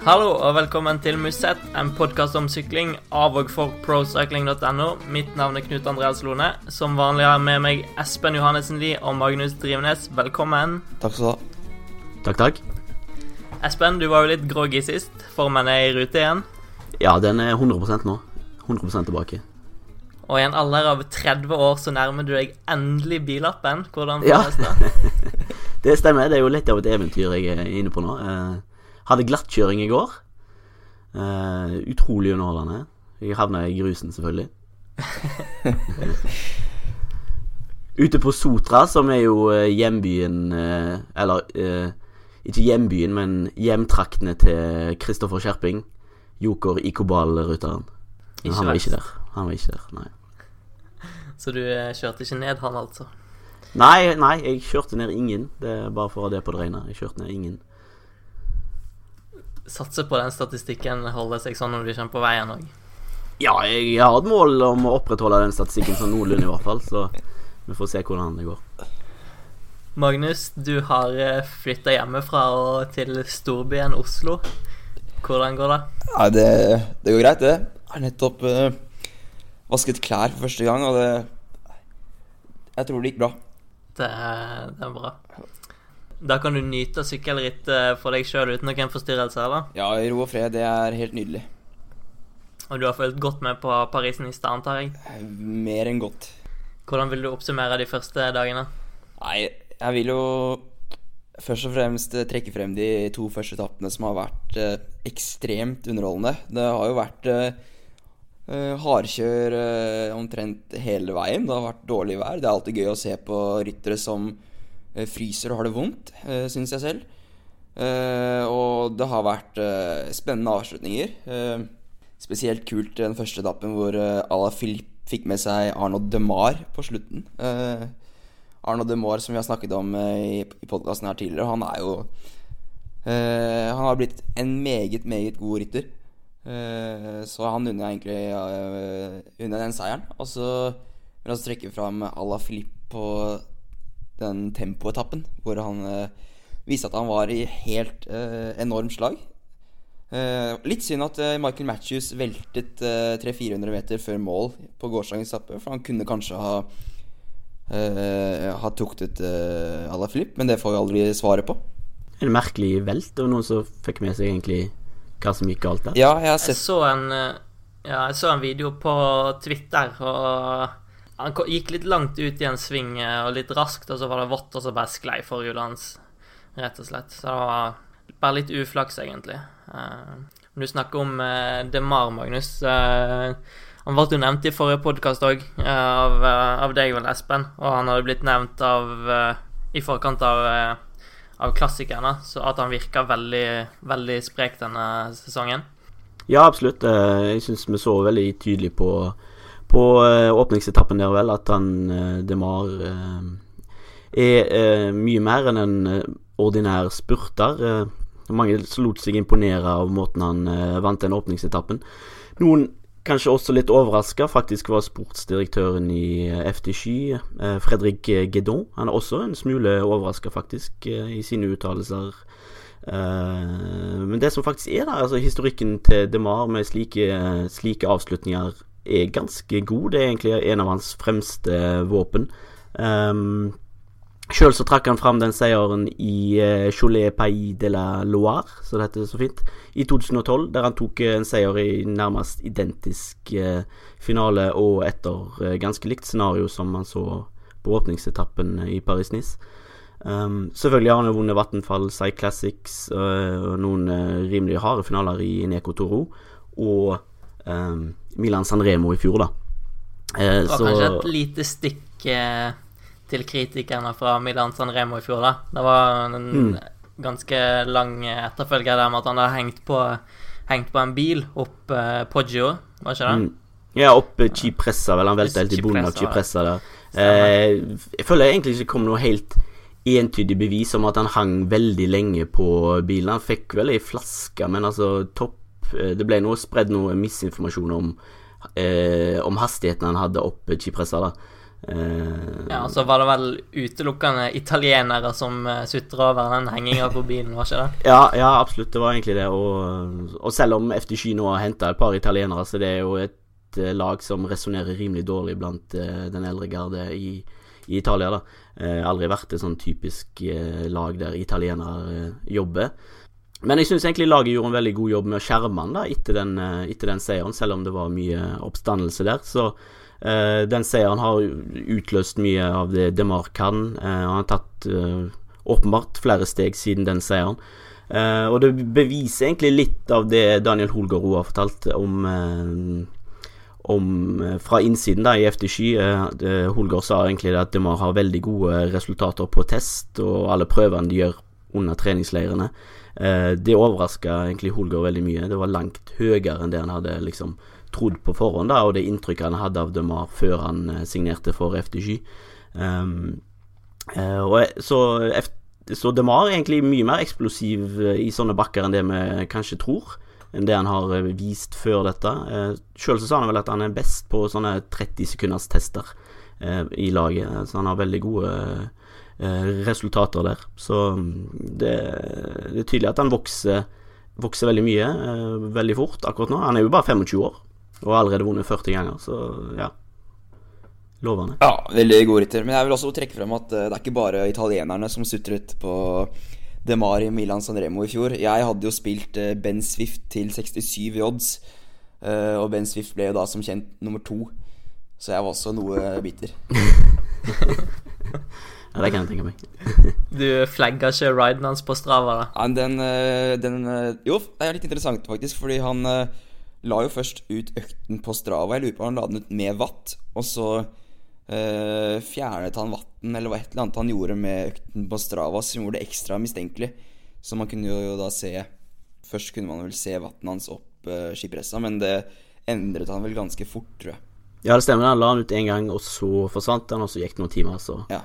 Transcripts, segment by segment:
Hallo og velkommen til Musett, en podkast om sykling av og for procycling.no. Mitt navn er Knut Andreas Lone. Som vanlig har jeg med meg Espen Johannessen Lie og Magnus Drivenes. Velkommen. Takk skal du ha. Takk, takk. Espen, du var jo litt groggy sist. Formen er i rute igjen. Ja, den er 100% nå. 100 tilbake. Og i en alder av 30 år så nærmer du deg endelig billappen. Hvordan Ja. føles det? Det stemmer. Det er jo litt av et eventyr jeg er inne på nå. Eh, hadde glattkjøring i går. Uh, utrolig underholdende. Jeg havna i grusen, selvfølgelig. Ute på Sotra, som er jo eh, hjembyen eh, Eller ikke hjembyen, men hjemtraktene til Kristoffer Skjerping. Joker i Kobal-ruteren. Men han var ikke der. Han var ikke der, nei. Så du kjørte ikke ned han, altså? Nei, nei, jeg kjørte ned ingen. Det er bare for å ha det på det rene. Jeg kjørte ned ingen. Satser på den statistikken holder seg sånn når du kommer på veien òg. Ja, jeg har et mål om å opprettholde den statistikken sånn noenlunde, i hvert fall. Så vi får se hvordan det går. Magnus, du har flytta hjemmefra og til storbyen Oslo. Hvordan går det? Nei, det, det går greit, det. Jeg har nettopp uh, vasket klær for første gang, og det Jeg tror det gikk bra. Det, det er bra. Da kan du nyte sykkelrittet for deg sjøl uten noen forstyrrelser, eller? Ja, i ro og fred. Det er helt nydelig. Og du har fulgt godt med på Paris-Nice, antar jeg. Mer enn godt. Hvordan vil du oppsummere de første dagene? Nei, jeg vil jo først og fremst eh, trekke frem de to første etappene som har vært eh, ekstremt underholdende. Det har jo vært eh, eh, hardkjør eh, omtrent hele veien. Det har vært dårlig vær. Det er alltid gøy å se på ryttere som eh, fryser og har det vondt, uh, syns jeg selv. Eh, og det har vært eh, spennende avslutninger. Eh, spesielt kult den første etappen hvor uh, Ala Philippe fikk med seg Arnaud Demar på slutten. Arnaud Demar, som vi har snakket om eh, i, i podkasten her tidligere, han er jo eh, Han har blitt en meget, meget god rytter. Eh, så han unner jeg egentlig uh, unner den seieren. Og så vil jeg trekke fram Ala Philippe på den tempoetappen, hvor han eh, viste at han var i helt eh, enormt slag. Eh, litt synd at Michael Matthews veltet eh, 300-400 meter før mål på gårsdagens etappe, for han kunne kanskje ha uh, har tuktet uh, à la Philippe, men det får vi aldri svaret på. En merkelig velt. Det var noen som fikk med seg egentlig hva som gikk galt der. Ja, jeg har Jeg så en, ja, jeg så en video på Twitter, og han gikk litt langt ut i en sving eh, og litt raskt, og så var det vått, og så bare sklei forhjulet hans, rett og slett. Så det var bare litt uflaks, egentlig. Eh, Du snakker om eh, DeMar, Magnus. Han ble jo nevnt i forrige podkast òg, av, av deg vel, Espen. Og han hadde blitt nevnt av i forkant av, av klassikerne, så at han virka veldig, veldig sprek denne sesongen. Ja, absolutt. Jeg syns vi så veldig tydelig på, på eh, åpningsetappen der vel at han eh, Demar eh, er mye mer enn en ordinær spurter. Mange lot seg imponere av måten han vant den åpningsetappen. Noen kanskje også litt overraska, faktisk var sportsdirektøren i FT Sky, eh, Fredrik Gedon. Han er også en smule overraska, faktisk, i sine uttalelser. Men det som faktisk er der, altså historikken til DeMar med slike, slike avslutninger er ganske god. Det er egentlig en av hans fremste våpen. Um, Sjøl så trakk han fram den seieren i uh, Cholet Pays de la Loire, så det heter så fint, i 2012, der han tok eh, en seier i nærmest identisk uh, finale og etter uh, ganske likt scenario som man så på åpningsetappen i Paris-Nice. Um, selvfølgelig har han jo vunnet Vattenfall, Psy Classics og noen rimelig harde finaler i Neko Toro og um, Milan Sanremo i fjor, da. Eh, Det var kanskje et lite stikk eh, til kritikerne fra Milan Sanremo i fjor, da. Det var en Mm. ganske lang etterfølger der med at han hadde hengt på, hengt på en bil opp eh, Poggio, var ikke det? mm, Ja, oppe Cipressa, vel. Han velta helt i bunnen av Cipressa, der. Eh, jeg føler egentlig ikke kom noe helt entydig bevis om at han hang veldig lenge på bilen. Han fikk vel ei flaske, men altså topp Det ble noe spredd noe misinformasjon om, eh, om hastigheten han hadde opp Chipresa, da. Eh, Ja, så var det vel utelukkende italienere som uh, sutra over den henginga på bilen, var ikke det? Ja, ja, absolutt. Det var egentlig det. Og, og selv om FDG nå har henta et par italienere, så det er jo et eh, lag som resonnerer rimelig dårlig blant eh, den eldre garde i, i Italia. da. Eh, aldri vært et sånn typisk eh, lag der italienere eh, jobber. Men jeg syns egentlig laget gjorde en veldig god jobb med å skjerme han da, etter den, eh, etter den seieren, selv om det var mye oppstandelse der. Så uh, den seieren har utløst mye av det DeMar kan. Uh, han har tatt uh, åpenbart flere steg siden den seieren. Og det beviser egentlig litt av det Daniel Holgaard har fortalt om om fra innsiden da i FD Sky. Holgaard sa egentlig at DeMar har veldig gode resultater på test, og alle prøvene de gjør under treningsleirene. Eh, det overraska egentlig Holger veldig mye. Det var langt høyere enn det han hadde liksom trodd på forhånd, da, og det inntrykket han hadde av DeMar før han eh, signerte for FDG. Um, eh, og så, så DeMar er egentlig mye mer eksplosiv eh, i sånne bakker enn det vi kanskje tror enn det han har eh, vist før dette. Eh, Sjøl sa han vel at han er best på sånne 30 sekunders tester eh, i laget, så han har veldig gode eh, resultater der. Så mm, det, det er tydelig at han vokser, vokser veldig mye, eh, veldig fort akkurat nå. Han er jo bare 25 år og har allerede vunnet 40 ganger, så ja. Lovende. Ja, veldig god rytter. Men jeg vil også trekke frem at eh, det er ikke bare italienerne som sutret på De Mari Milan Sanremo i fjor. Jeg hadde jo spilt eh, Ben Swift til 67 i odds, eh, og Ben Swift ble jo da som kjent nummer to. Så jeg var også noe bitter. Ja, det kan jeg tenke meg. Du flagga ikke riden hans på Strava, da? Ja, den, eh, den eh, Jo, det er litt interessant faktisk, fordi han eh, la jo først ut økten på Strava. Jeg lurer på om han la den ut med watt, og så øh, fjernet han watten, eller hva et eller annet han gjorde med økten på Strava som gjorde det ekstra mistenkelig. Så man kunne jo da se Først kunne man vel se vatten hans opp uh, skipressa, men det endret han vel ganske fort, tror jeg. Ja, det stemmer. Han la han ut én gang, og så forsvant han, og så gikk det noen timer, så Ja.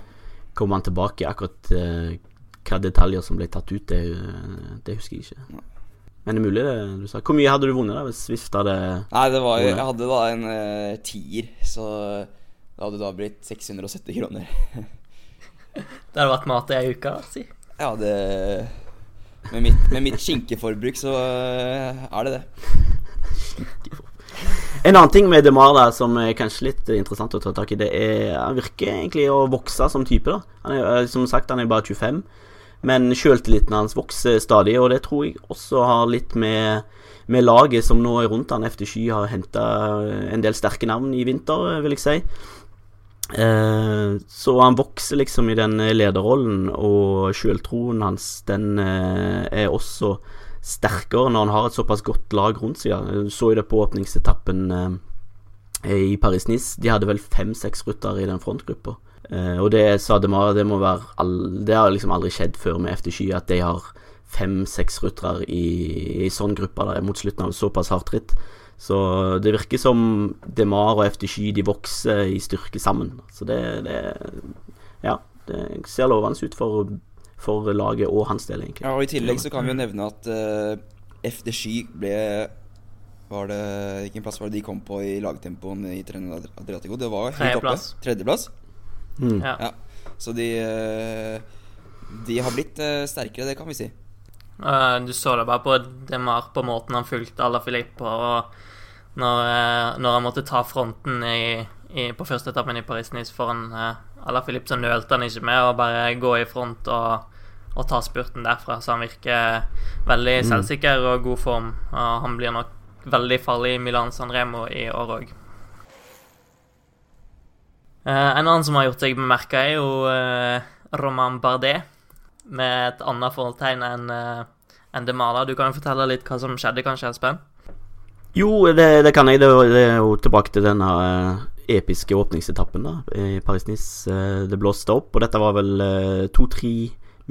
Kom han tilbake. Akkurat uh, hva detaljer som ble tatt ut, det, det husker jeg ikke. Men det er mulig det du sa. Hvor mye hadde du vunnet da hvis Swift hadde Nei, det var jo? Jeg hadde da en uh, tier, så det hadde da blitt 670 kroner. Det hadde vært mat i ei uke, si. Ja, det Med mitt, med mitt skinkeforbruk så er det det. En annen ting med DeMar da som er kanskje litt interessant å ta tak i, det er Han virker egentlig å vokse som type, da. Han er, eh, som sagt, han er bare 25, men sjøltilliten hans vokser stadig, og det tror jeg også har litt med, med laget som nå er rundt han. FDSky har henta en del sterke navn i vinter, vil jeg si. Eh, så han vokser liksom i den lederrollen, og sjøltroen hans, den eh, er også sterkere når han har et såpass godt lag rundt seg. Du så jo det på åpningsetappen eh, i Paris-Nice. De hadde vel fem-seks ryttere i den frontgruppa. Eh, og det sa Demar, det Det har liksom aldri skjedd før med FDSky, at de har fem-seks ryttere i, i sånn gruppe da, mot slutten av såpass hardt ritt. Så det virker som Demar og FDSky de vokser i styrke sammen. Så det, det Ja, det ser lovende ut for, for laget og hans del, egentlig. Ja, og I tillegg så kan vi jo nevne at uh, FDSky ble var det, Hvilken plass var det de kom på i lagtempoen i Trenad Adriatico? Det var helt oppe. Tredjeplass. Mm. Ja. Ja. Så de øh, De har blitt øh, sterkere, det kan vi si. Uh, Du så det bare på Demar, på måten han fulgte Ala Filippa, Og når, eh, når han måtte ta fronten i, i, på første etappen i Paris-Nice foran uh, Alaphilippe, så nølte han ikke med å bare gå i front og, og ta spurten derfra. Så han virker veldig selvsikker og god form. Og han blir nok veldig farlig i Milan Sanremo i år òg. en annen som har gjort seg bemerka, er jo uh, Roman Bardet med et annet fortegn enn uh, en Demala. Du kan jo fortelle litt hva som skjedde, kanskje, Espen? Jo, det, det kan jeg. Det, er jo tilbake til denne eh, episke åpningsetappen da i Paris-Nice. Eh, det blåste opp, og dette var vel eh, to-tre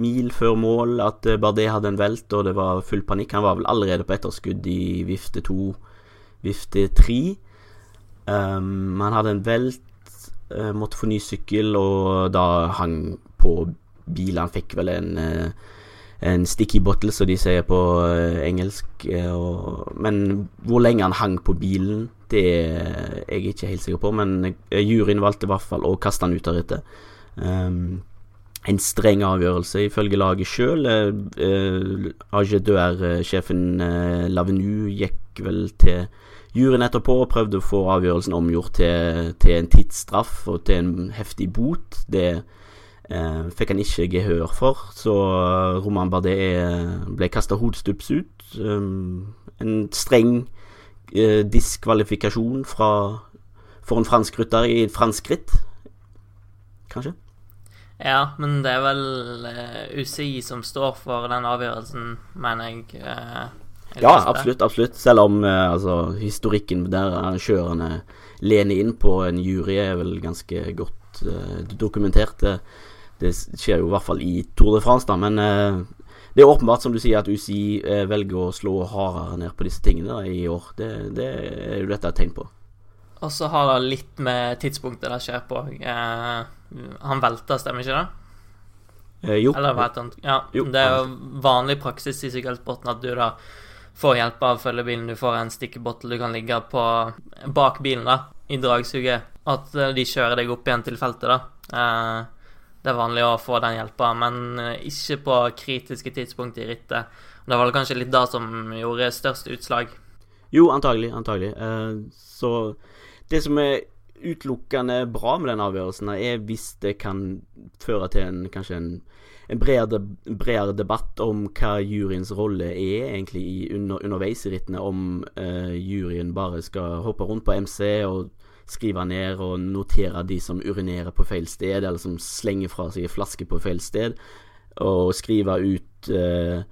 mil før mål at eh, Bardet hadde en velt, og det var full panikk. Han var vel allerede på etterskudd i vifte to, vifte tre. Um, han hadde en velt, eh, måtte få ny sykkel, og da hang på bilen. Han fikk vel en eh, en sticky bottle, som de sier på engelsk. og, men hvor lenge han hang på bilen, det er jeg ikke helt sikker på, men juryen valgte i hvert fall å kaste han ut av rittet. Um, en streng avgjørelse, ifølge laget sjøl. Eh, AG2R-sjefen eh, Lavenu gikk vel til juryen etterpå og prøvde å få avgjørelsen omgjort til, til en tidsstraff og til en heftig bot. Det eh, fikk han ikke gehør for, så Roman Bardet ble kasta hodestups ut. Um, en streng diskvalifikasjon fra, for en fransk rytter i et fransk ritt, kanskje? Ja, men det er vel uh, UCI som står for den avgjørelsen, mener jeg. Uh, ja, absolutt, absolutt. Selv om uh, altså, historikken der arrangørene lener inn på en jury, er vel ganske godt dokumentert. Det, det, skjer jo i hvert fall i Tour de France, da. Men det er åpenbart, som du sier, at UCI velger å slå hardere ned på disse tingene da, i år. Det, det er jo dette et tegn på. Og så har det litt med tidspunktet det skjer på. Eh, han velter, stemmer ikke det? Eh, jo. Eller hva heter han? Ja, jo. Det er jo vanlig praksis i sykkelsporten at du da får hjelp av følgebilen. Du får en stikkebottel du kan ligge på bak bilen da, i dragsuget. At eh, de kjører deg opp igjen til feltet, da. Eh, det er vanlig å få den hjelpa, men eh, ikke på kritiske tidspunkt i rittet. Det var kanskje litt da som gjorde størst utslag. Jo, antagelig. Antagelig. Eh, så det som er utelukkende bra med den avgjørelsen, er hvis det kan føre til en, kanskje en, en bredere, bredere, debatt om hva juryens rolle er egentlig i, under, underveis i rittene. Om eh, juryen bare skal hoppe rundt på MC og skrive ned og notere de som urinerer på feil sted, eller som slenger fra seg en flaske på feil sted, og skrive ut uh,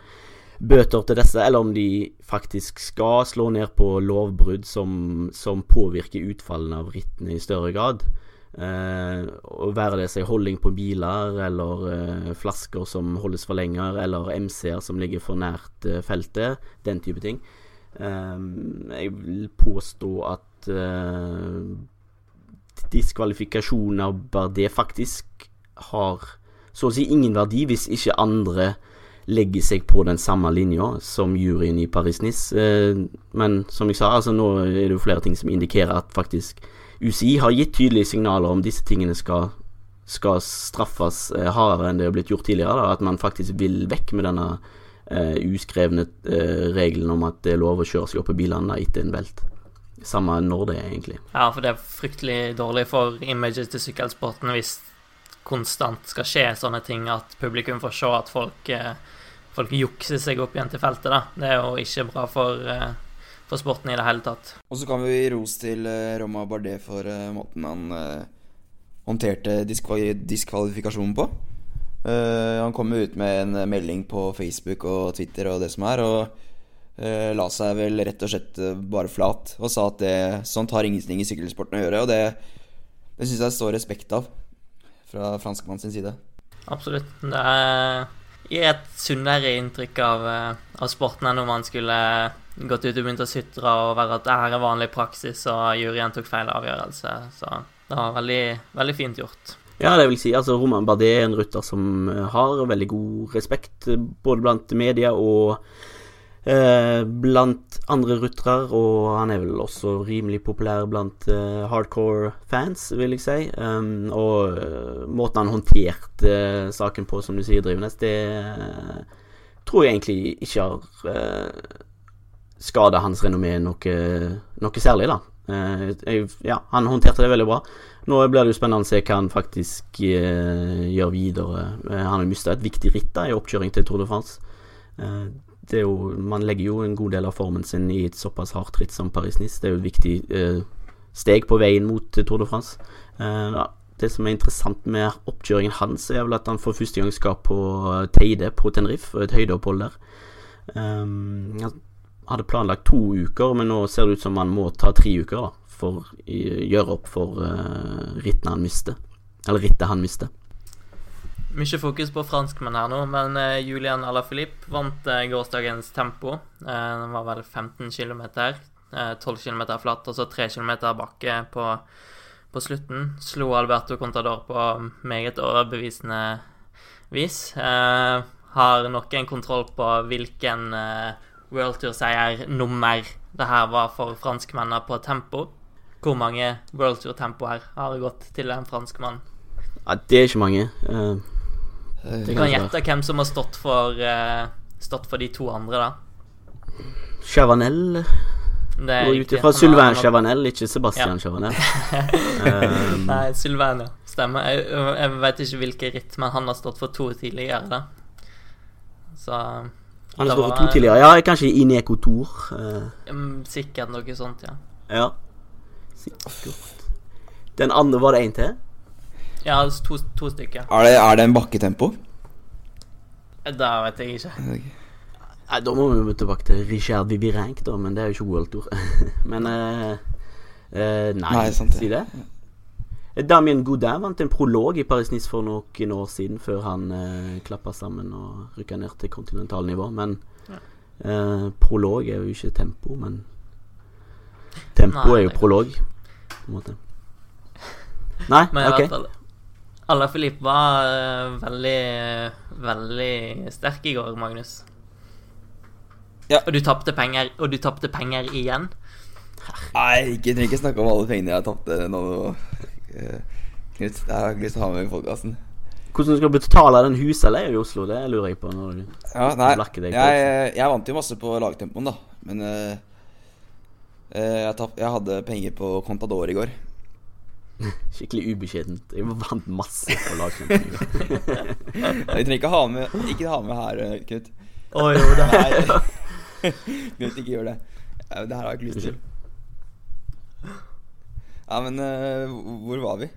bøter til disse, eller om de faktisk skal slå ned på lovbrudd som, som påvirker utfallene av rittene i større grad. Eh, og være det seg holding på biler, eller eh, flasker som holdes for lenger, eller MC-er som ligger for nært eh, feltet. Den type ting. Eh, jeg vil påstå at eh, diskvalifikasjoner bare det faktisk har så å si ingen verdi hvis ikke andre legger seg på den samme linja som juryen i Paris-Nice. Eh, men som jeg sa, altså nå er det jo flere ting som indikerer at faktisk UCI har gitt tydelige signaler om disse tingene skal, skal straffes eh, hardere enn det har blitt gjort tidligere. Da. At man faktisk vil vekk med denne uh, uskrevne uh, regelen om at det er lov å kjøre seg opp i bilene etter en velt. Samme når det er, egentlig. Ja, for det er fryktelig dårlig for imaget til sykkelsporten hvis konstant skal skje sånne ting, at publikum får se at folk, eh, folk jukser seg opp igjen til feltet. da. Det er jo ikke bra for, eh, for sporten i det hele tatt. Og så kan vi gi ros til eh, Roma Bardet for måten han håndterte diskval diskvalifikasjonen på. han kom ut med en melding på Facebook og Twitter og det som er, og la seg vel rett og slett bare flat og sa at det, sånt har ingenting i sykkelsporten å gjøre. Og det, det syns jeg står respekt av fra franskmann sin side. Absolutt. Det gir et sunnere inntrykk av, eh, av sporten enn om man skulle gått ut og begynt å sutre og være at det her er vanlig praksis, og juryen tok feil avgjørelse. Så det var veldig, veldig fint gjort. Ja, det vil si. altså Roman Bardet er en rytter som har veldig god respekt både blant media og Eh, blant andre ruttere og han er vel også rimelig populær blant eh, hardcore fans, vil jeg si. Um, og uh, måten han håndterte uh, saken på, som du sier, Drivenes, det uh, tror jeg egentlig ikke har uh, skada hans renommé noe, noe, særlig, da. Jeg, ja, han håndterte det veldig bra. Nå blir det jo spennende å se hva han faktisk gjør videre. han har mista et viktig ritt da, i oppkjøring til Tour de France det er jo, man legger jo en god del av formen sin i et såpass hardt ritt som Paris-Nice. Det er jo et viktig eh, steg på veien mot Tour de France. Eh, det som er interessant med oppkjøringen hans, er vel at han for første gang skal på Teide på Tenerife, et høydeopphold der. Um, han hadde planlagt to uker, men nå ser det ut som han må ta tre uker da, for å gjøre opp for uh, rittet han mister. Mye fokus på franskmenn her nå, men uh, Julian Alaphilippe vant uh, gårsdagens tempo. Uh, den var vel 15 km. 12 km flatt og så 3 km bakke på, på, slutten. Slo Alberto Contador på meget overbevisende vis. har nok en kontroll på hvilken World Tour-seier nummer det her var for franskmennene på tempo. Hvor mange World Tour-tempoer har gått til en franskmann? Ja, det er ikke mange. Eh, Eh, Du kan gjette hvem som har stått for, uh, stått for de to andre, da. Chavanel Det ut ifra Sylvain Chavanel, ikke Sebastian Ja. Chavanel. Eh, Nei, Sylvain, ja. Stemmer. Jeg, jeg vet ikke hvilke ritt, men han har stått for to tidligere, da. Så han har stått for to tidligere. Ja, kanskje Ineco Tour. eh, Mm, Sikkert noe sånt, ja. ja. Sikkert. Den andre var det én til? Ja, to, to stykker. Er det, er det en bakketempo? Det vet jeg ikke. Nei, Da må vi jo tilbake til Richard Vivirenk, da, men det er jo ikke World Tour. men uh, uh, Nei, Nei, sant si det. Damien Godin vant en prolog i Paris-Nice for noen år siden, før han uh, klappa sammen og rykka ned til kontinentalnivå. Men eh, prolog er jo ikke tempo, men tempo Nei, er jo prolog, på en måte. Nei, Men i hvert OK. Fall Alla Filip var eh, veldig, veldig sterk i går, Magnus. Ja. Og du tapte penger, og du tapte penger igjen. Nei, ikke, trenger ikke snakke om alle pengene jeg tapte nå. eh, Knut, det har jeg ikke lyst til å ha med i podkasten. Hvordan skal du betale den husleia i Oslo? Det lurer jeg på. når du... Ja, nei, deg jeg, jeg vant jo masse på lagtempoen, da. Men uh, eh, jeg, tapp, jeg hadde penger på Contador i går. Skikkelig ubeskjedent. Jeg vant masse på lagkampen. Vi trenger ikke ha med Ikke ha med her, eh, Knut. Å jo det her Knut, ikke gjør det. Det her har jeg ikke lyst til. Ja, men uh, hvor var vi?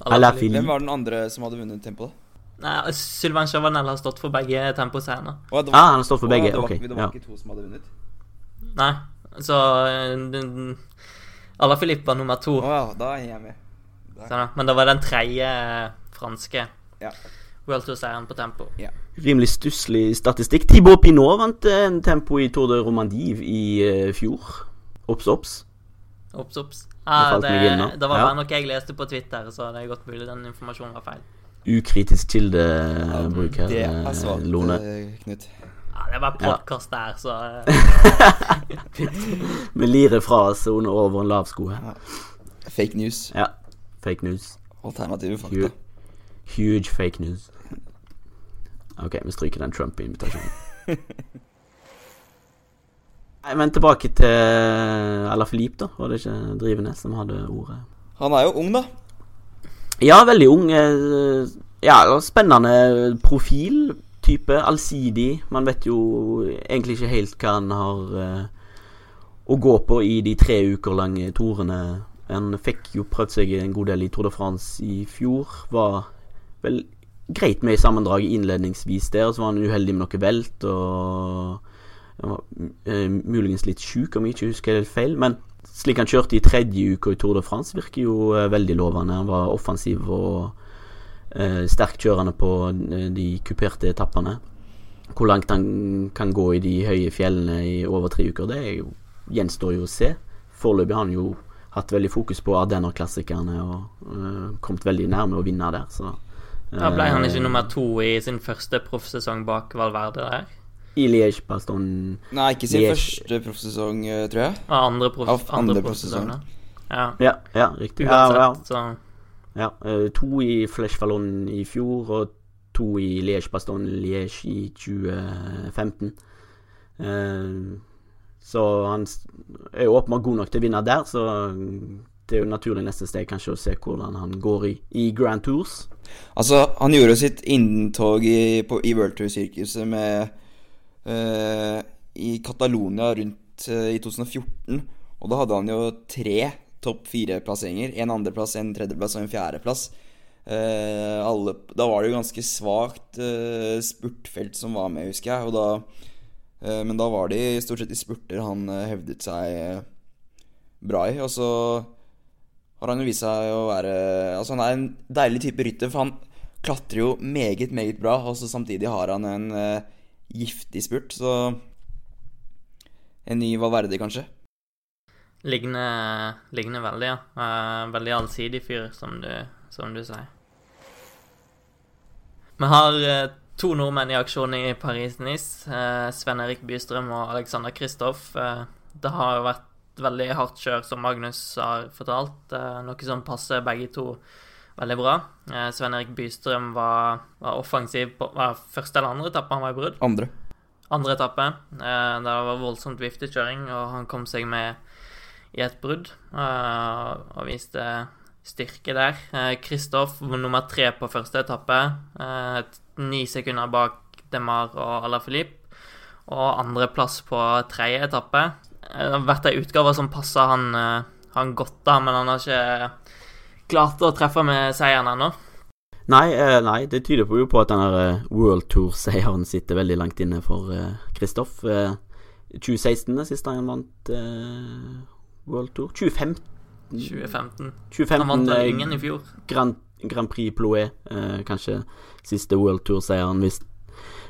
Hvem var den andre som hadde vunnet tempo, da? Nei, Sylvain Chavanel har stått for begge temposeierne. Det Ah, han har stått for begge. Det var, Ok. det var Ja. ikke to som hadde vunnet? Nei, så eh, den- Alla Filip var nummer to. Å ja, da er jeg med. Da- Så, men det var den tredje eh, franske Ja. World Tour-seieren på tempo. Ja. Rimelig stusslig statistikk. Thibaut Pinot vant eh, en tempo i Tour de Romandie i uh, fjor. Obs, obs. Ja, falt det, det var Ja. bare noe jeg leste på Twitter, så det er godt mulig den informasjonen var feil. Ukritisk kildebruk her, Det eh, er svart, Knut. Det var bare podkast der, så Vi lirer fra oss under over en lav sko her. Fake news. Ja. Fake news. Alternative fakta. Huge, huge fake news. OK, vi stryker den Trump-invitasjonen. Nei, Men tilbake til Eller Filip, da. Var det ikke Drivenes som hadde ordet? Han er jo ung, da. Ja, veldig ung. eh, Ja, spennende profil. Type. Allsidig. Man vet jo egentlig ikke helt hva han har eh, å gå på i de tre uker lange torene. Han fikk jo prøvd seg en god del i Tour de France i fjor. Var vel greit med i sammendraget innledningsvis der, så var han uheldig med noe velt og var eh, muligens litt sjuk, om jeg ikke husker helt feil. Men slik han kjørte i tredje uke i Tour de France, virker jo eh, veldig lovende. Han var offensiv og eh, sterktkjørende på eh, de kuperte etappene. Hvor langt han kan gå i de høye fjellene i over tre uker, det jo, gjenstår jo å se. Foreløpig har han jo hatt veldig fokus på Ardenner-klassikerne og eh, kommet veldig nærme å vinne der, så Da ble han ikke eh, nummer to i sin første proffsesong bak Valverde der. I Liège, Baston Nei, ikke sin Liège. første proffsesong, eh, tror jeg. Og andre, proff, andre andre proffsesong. Ja. Ja, ja, riktig. Ja, Uansett, ja, så ja. eh, to i Flesh Fallon i fjor, og to i Liège, Baston Liège i 2015. Eh, så han er jo åpenbart god nok til å vinne der, så det er jo naturlig neste steg kanskje å se hvordan han går i, i Grand Tours. Altså, han gjorde sitt inntog i, på, i World Tour-sirkuset med uh, I Catalonia rundt uh, i 2014. Og da hadde han jo tre topp fire-plasseringer. En andreplass, en tredjeplass og en fjerdeplass. Eh, alle, da var det jo ganske svakt eh, spurtfelt som var med, husker jeg. Da, eh, men da var de stort sett i spurter han eh, hevdet seg eh, bra i. Og så har han jo vist seg å være Altså, han er en deilig type rytter, for han klatrer jo meget, meget bra, og så samtidig har han en eh, giftig spurt, så En ny Valverde, kanskje? Ligner, ligner veldig, ja. Uh, veldig allsidig fyr, som du, som du sier. Vi har uh, to nordmenn i aksjon i Paris-Nice. Uh, Sven Erik Bystrøm og Alexander Kristoff. Eh, det har vært veldig hardt kjør, som Magnus har fortalt. Eh, noe som passer begge to veldig bra. Eh, Sven Erik Bystrøm var, var offensiv på var første eller andre etappe han var i brudd. Andre. Andre etappe. Eh, det var voldsomt viftekjøring, og han kom seg med i et brudd eh, og viste styrke der. Kristoff nummer tre på første etappe. Eh, ni sekunder bak Demar og Alaphilippe. Og andreplass på tredje etappe. Det har vært ei utgave som passer han, eh, han godt, da, men han har ikke klart å treffe med seieren ennå. Nei, eh, nei, det tyder på jo på at denne World Tour-seieren sitter veldig langt inne for Kristoff. 2016 er gang han vant World Tour. 2015 2015. 2015 Han vant vel ingen i fjor. Grand, Grand Prix Ploé. eh, kanskje siste World Tour-seieren, hvis,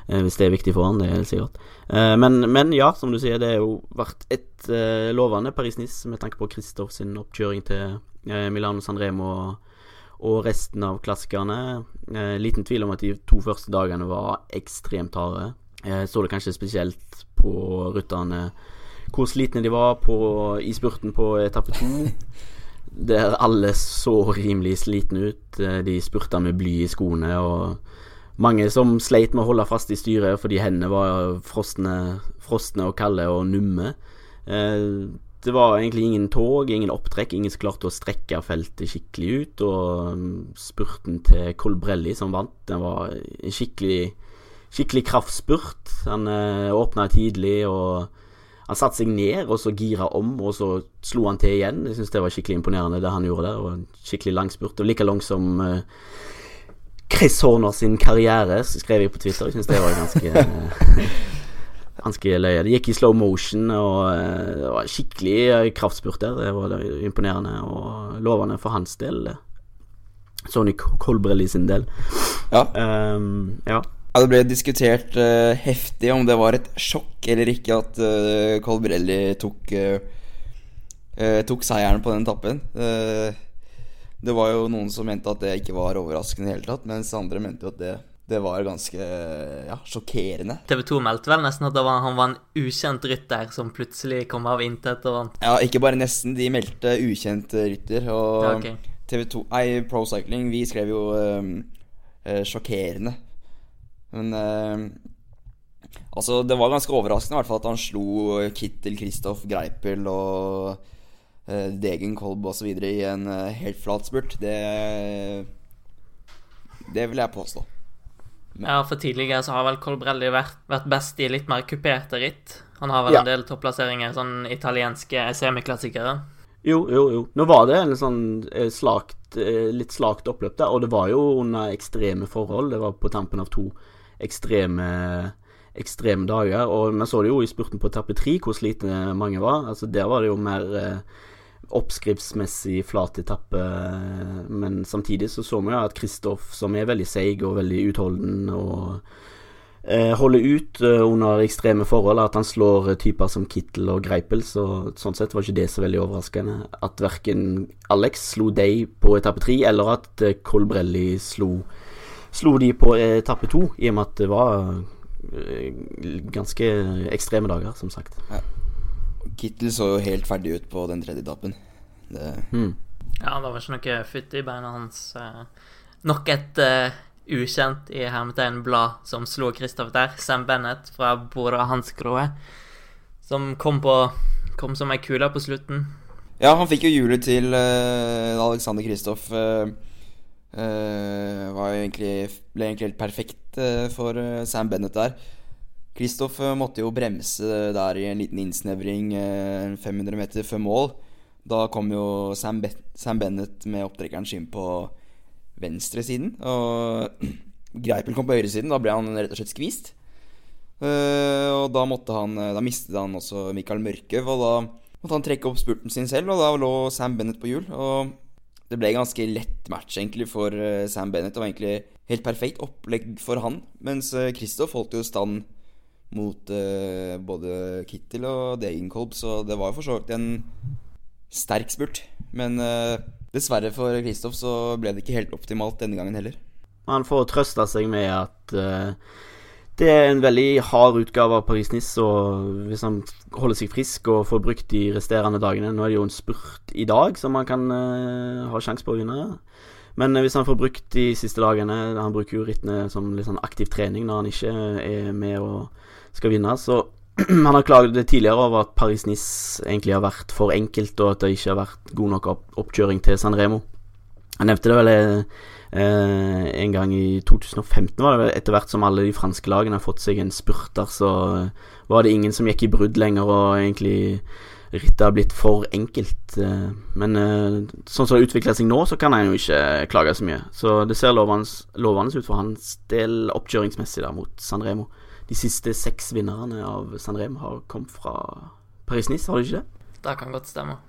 eh, hvis, det er viktig for han, det er helt sikkert. Eh, men, men, ja, som du sier, det har jo vært et eh, lovende Paris-Nice med tanke på Kristoff sin oppkjøring til eh, Milano Sanremo og, og resten av klassikerne. Eh, liten tvil om at de to første dagene var ekstremt harde. så det kanskje spesielt på rytterne hvor slitne de var på, i spurten på etappe to. Der alle så rimelig slitne ut. Eh, de spurta med bly i skoene. Og mange som sleit med å holde fast i styret fordi hendene var frosne, frosne og kalde og numme. Eh, det var egentlig ingen tog, ingen opptrekk, ingen som klarte å strekke feltet skikkelig ut. Og mm, spurten til Colbrelli som vant, den var en skikkelig, skikkelig kraftspurt. Han eh, åpna tidlig og han satte seg ned, og så gira om, og så slo han til igjen. Jeg syns det var skikkelig imponerende, det han gjorde der. Og en skikkelig langspurt. Og like lang som uh, Chris Horner sin karriere, skrev jeg på Twitter. Jeg syns det var ganske uh, Ganske løye. Det gikk i slow motion, og uh, det var skikkelig kraftspurt der. Det var imponerende og lovende for hans del. Sonny Colbrelli sin del. Ja. Um, ja. Ja, Det ble diskutert uh, heftig om det var et sjokk eller ikke at uh, Colbrelli tok, uh, tok seieren på den tappen. det var jo noen som mente at det ikke var overraskende i det hele tatt, mens andre mente jo at det, det var ganske ja, sjokkerende. TV 2 meldte vel nesten at var, han var en ukjent rytter som plutselig kom av intet og vant. Ja, ikke bare nesten. De meldte ukjent rytter. Og ja, okay. TV 2 Nei, Pro Cycling, vi skrev jo sjokkerende. Men eh, Altså, det var ganske overraskende i hvert fall at han slo Kittel, Kristoff, Greipel og eh, Degenkolb osv. i en eh, helt flat spurt. Det Det vil jeg påstå. Men. Ja, for tidligere så har vel Colbrelli vært, vært best i litt mer kuperte ritt. Han har vel ja. en del topplasseringer, sånn italienske semiklassikere. Jo, jo, jo. Nå var det en sånn eh, slakt, eh, litt slakt oppløp der, og det var jo under ekstreme forhold. Det var på tampen av to ekstreme, ekstreme dager. Og vi så det jo i spurten på etappe tre hvor slitne mange var. Altså Der var det jo mer eh, oppskriftsmessig flat etappe. Men samtidig så så vi jo at Kristoff, som er veldig seig og veldig utholden og eh, holder ut eh, under ekstreme forhold, at han slår typer som Kittel og Greipel. Så sånn sett var ikke det så veldig overraskende. At verken Alex slo Day på etappe tre, eller at eh, Colbrelli slo slo de på etappe to, i og med at det var eh, ganske ekstreme dager, som sagt. Ja. Kittel så jo helt ferdig ut på den tredje etappen. Det... Mm. Ja, det var ikke noe futt i beina hans. Eh. Nok et uh, ukjent i hermetegn blad som slo Kristoff der. Sam Bennett fra Bora Hansgrohe. Som kom, på, kom som ei kule på slutten. Ja, han fikk jo hjulet til uh, Alexander Kristoff. Uh, Uh, egentlig, ble egentlig helt perfekt uh, for uh, Sam Bennett der. Kristoff måtte jo bremse der i en liten innsnevring 500 meter før mål. Da kom jo Sam, Be Sam Bennett med opptrekkeren sin på venstresiden. Og Greipel kom på høyresiden. Da ble han rett og slett skvist. og da måtte han Da mistet han også Mikael Mørkøv, og da måtte han trekke opp spurten sin selv, og da lå Sam Bennett på hjul. Og det ble ganske lett match egentlig for uh, Sam Bennett. Det var egentlig helt perfekt opplegg for han. Mens Kristoff uh, holdt jo stand mot uh, både Kittel og Degenkolb, så det var for så vidt en sterk spurt. Men dessverre for Kristoff så ble det ikke helt optimalt denne gangen heller. Han får trøsta seg med at uh, det er en veldig hard utgave av Paris-Nice, og hvis han holder seg frisk og får brukt de resterende dagene Nå er det jo en spurt i dag som han kan uh, ha sjanse på å vinne. Men hvis han får brukt de siste dagene Han bruker jo rittene som litt sånn aktiv trening når han ikke er med og skal vinne, så han har klaget tidligere over at Paris-Nice egentlig har vært for enkelt, og at det ikke har vært god nok oppkjøring til San Remo. Jeg nevnte det vel eh, en gang i 2015, var det vel etter hvert som alle de franske lagene har fått seg en spurter, så var det ingen som gikk i brudd lenger, og egentlig rittet har blitt for enkelt. Eh, men eh, sånn som det utvikler seg nå, så kan han jo ikke klage så mye. Så det ser lovende ut for hans del oppkjøringsmessig der mot Sanremo. De siste seks vinnerne av Sanremo har kommet fra Paris-Nice, har de ikke det? Det kan godt stemme.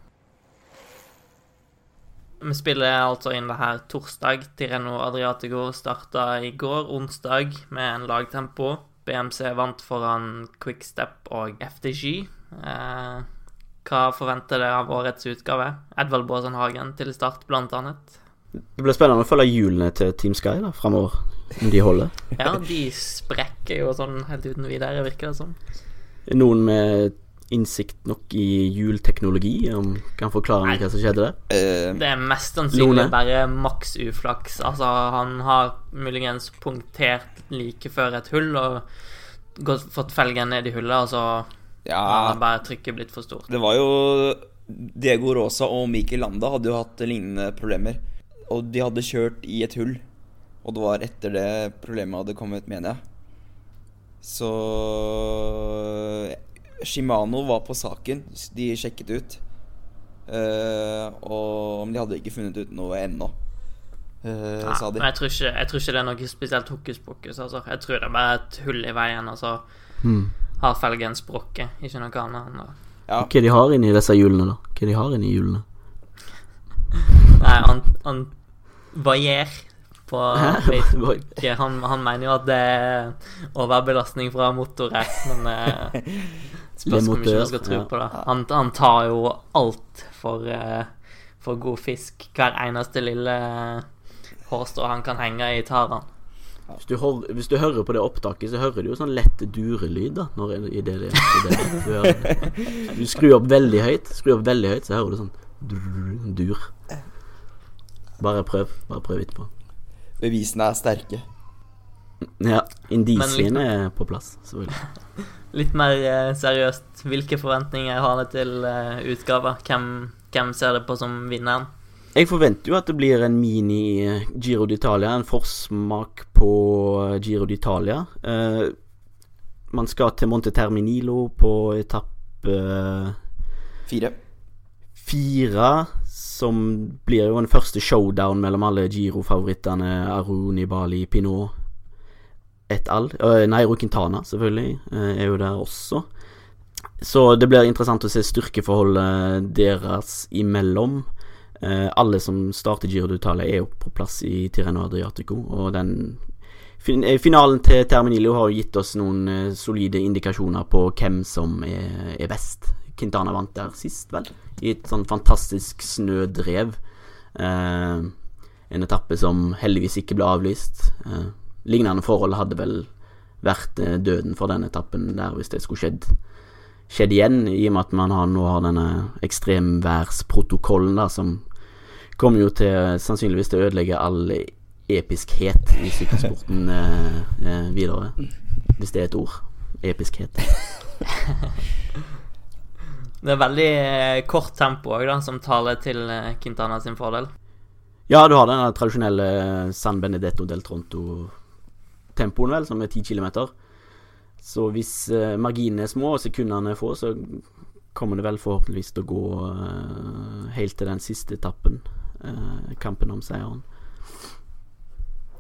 Vi spiller altså inn det her torsdag. Tireno Adriatico starta i går, onsdag, med en lagtempo. BMC vant foran Quickstep og FDG. Eh, hva forventer dere av årets utgave? Edvald Baasen Hagen til start, blant annet. Det blir spennende å følge hjulene til Team Sky da, framover. Om de holder? ja, de sprekker jo sånn helt uten videre, virker det som. Noen med innsikt nok i hjulteknologi om kan forklare meg hva som skjedde der? Uh, det er mest sannsynlig bare maks uflaks. Altså, han har muligens punktert like før et hull og gått, fått felgen ned i hullet, og så ja, har bare trykket blitt for stort. Det var jo Diego Rosa og Mikkel Landa hadde jo hatt lignende problemer. Og de hadde kjørt i et hull og det var etter det problemet hadde kommet, mener jeg. Så Shimano var på saken. De sjekket ut. Uh, og de hadde ikke funnet ut noe ennå. Uh, ja, sa de. Men jeg tror, ikke, jeg tror, ikke, det er noe spesielt hokus pokus. Altså. Jeg tror det er bare et hull i veien. Altså. Hmm. Har felgen sprukket, ikke noe annet. Ja. Hva de har inni disse hjulene, da? Hva de har inni hjulene? Nei, han, han vaier på Facebook. Han, han, mener jo at det er overbelastning fra motorer, men eh, spørs hvor mye man skal tro på det. Han, han, tar jo alt for, uh, for god fisk. Hver eneste lille hårstrå han kan henge i, tar han. Hvis du, hører, hvis du, hører på det opptaket, så hører du jo sånn lett durelyd da når, i det, det, det, du, du skrur opp veldig høyt, skru opp veldig høyt, så hører du sånn dur. Bare prøv. Bare prøv etterpå bevisene er sterke. Ja, indisiene er på plass, selvfølgelig. Litt mer eh, seriøst, hvilke forventninger har dere til uh, utgaver? Hvem, hvem, ser det på som vinneren? Jeg forventer jo at det blir en mini eh, Giro d'Italia, en forsmak på Giro d'Italia. Uh, man skal til Monte Terminilo på etappe Fire. Fire som blir jo en første showdown mellom alle Giro-favorittene. Aruni, Bali, Pinot et all. Nei, Rukintana selvfølgelig, uh, er jo der også. Så det blir interessant å se styrkeforholdet deres imellom. Uh, alle som starter Giro d'Italia, er jo på plass i Tireno Adriatico, og den finalen til Terminilio har gitt oss noen solide indikasjoner på hvem som er, best. Quintana vant der sist, vel. I et sånn fantastisk snødrev. Eh, en etappe som heldigvis ikke ble avlyst. Eh, lignende forhold hadde vel vært eh, døden for den etappen der hvis det skulle skjedd, skjedd igjen, i og med at man har, nå har denne ekstremværsprotokollen da, som kommer jo til sannsynligvis til å ødelegge all episkhet i sykkelsporten eh, eh, videre. Hvis det er et ord. Episkhet. Det er veldig eh, kort tempo òg, som taler til eh, Quintana sin fordel. Ja, du har den tradisjonelle eh, San Benedetto del Tronto-tempoen, vel, som er 10 km. Så hvis eh, marginene er små og sekundene er få, så kommer det vel forhåpentligvis til å gå eh, helt til den siste etappen. eh, kampen om seieren.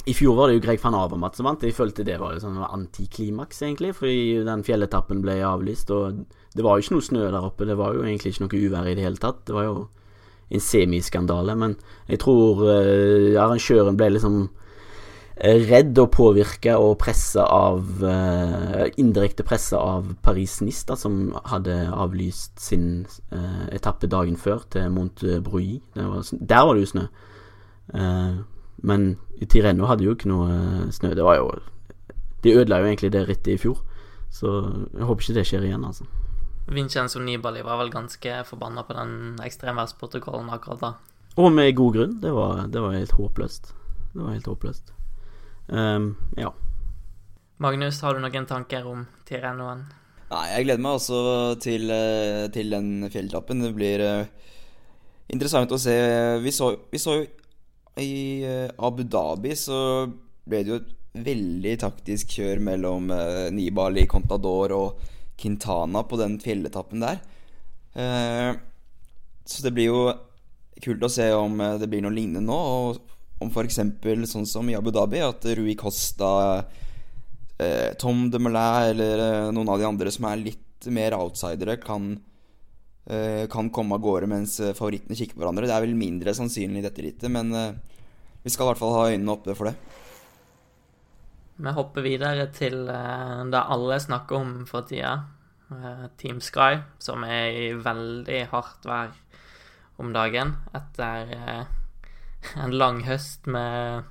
I fjor var det jo Greg van Avermat som vant. Jeg følte det var sånn antiklimaks, egentlig, fordi den fjelletappen ble avlyst. Og det var jo ikke noe snø der oppe. Det var jo egentlig ikke noe uvær i det hele tatt. Det var jo en semiskandale. Men jeg tror uh, arrangøren ble liksom redd og påvirka og pressa av uh, Indirekte pressa av Paris-Nice, som hadde avlyst sin etappe dagen før til Mont Bruy. der var det jo snø. Men i Tireno hadde jo ikke noe eh, snø. Det var jo De ødela jo egentlig det rittet i fjor. Så jeg håper ikke det skjer igjen, altså. Vincenzo Nibali var vel ganske forbanna på den ekstremværsprotokollen akkurat da. Og med god grunn. Det var, det var helt håpløst. Det var helt håpløst. Um, ja. Magnus, har du noen tanker om Tirenoen? Nei, jeg gleder meg også til, eh, til den fjelltrappen. Det blir uh, interessant å se. Vi så, vi så jo i uh, Abu Dhabi så ble det jo et veldig taktisk kjør mellom uh, Nibali, Contador og Quintana på den fjelletappen der. så det blir jo kult å se om det blir noe lignende nå. Og om f.eks. sånn som i Abu Dhabi, at Rui Costa eh, Tom de Melin eller eh, noen av de andre som er litt mer outsidere, kan, eh, kan komme av gårde mens eh, favorittene kikker på hverandre. Det er vel mindre sannsynlig i dette rittet, men eh, vi skal i hvert fall ha øynene oppe for det. Vi hopper videre til eh, det alle snakker om for tida. Team Sky, som er i veldig hardt vær om dagen etter en lang høst med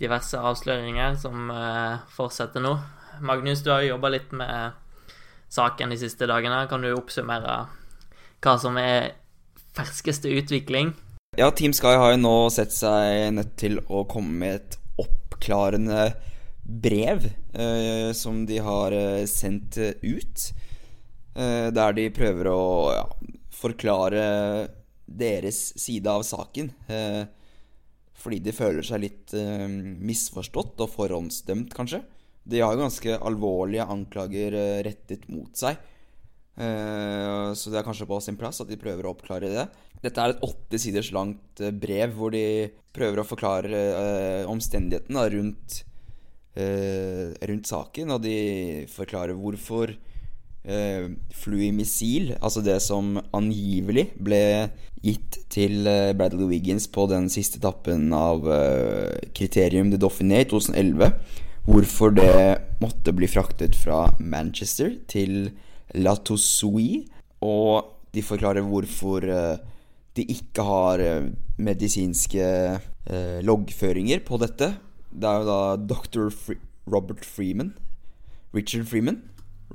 diverse avsløringer som uh, fortsetter nå. Magnus, du har jo jobba litt med saken de siste dagene. Kan du oppsummere hva som er ferskeste utvikling? Ja, Team Sky har jo nå sett seg nødt til å komme med et oppklarende brev eh, som de har uh, sendt ut. der de prøver å ja, forklare deres side av saken. Eh, fordi de føler seg litt eh, misforstått og forhåndsdømt, kanskje. De har jo ganske alvorlige anklager eh, rettet mot seg. Så det er kanskje på sin plass at de prøver å oppklare det. Dette er et åtte siders langt brev hvor de prøver å forklare omstendighetene rundt, rundt saken. Og de forklarer hvorfor eh, fluimissil, altså det som angivelig ble gitt til eh, Bradley Wiggins på den siste etappen av eh, Kriterium de Dauphiné i 2011, hvorfor det måtte bli fraktet fra Manchester til La Toussoui, og de forklarer hvorfor eh, de ikke har eh, medisinske eh, loggføringer på dette. Det er jo da dr. Fre Robert Freeman Richard Freeman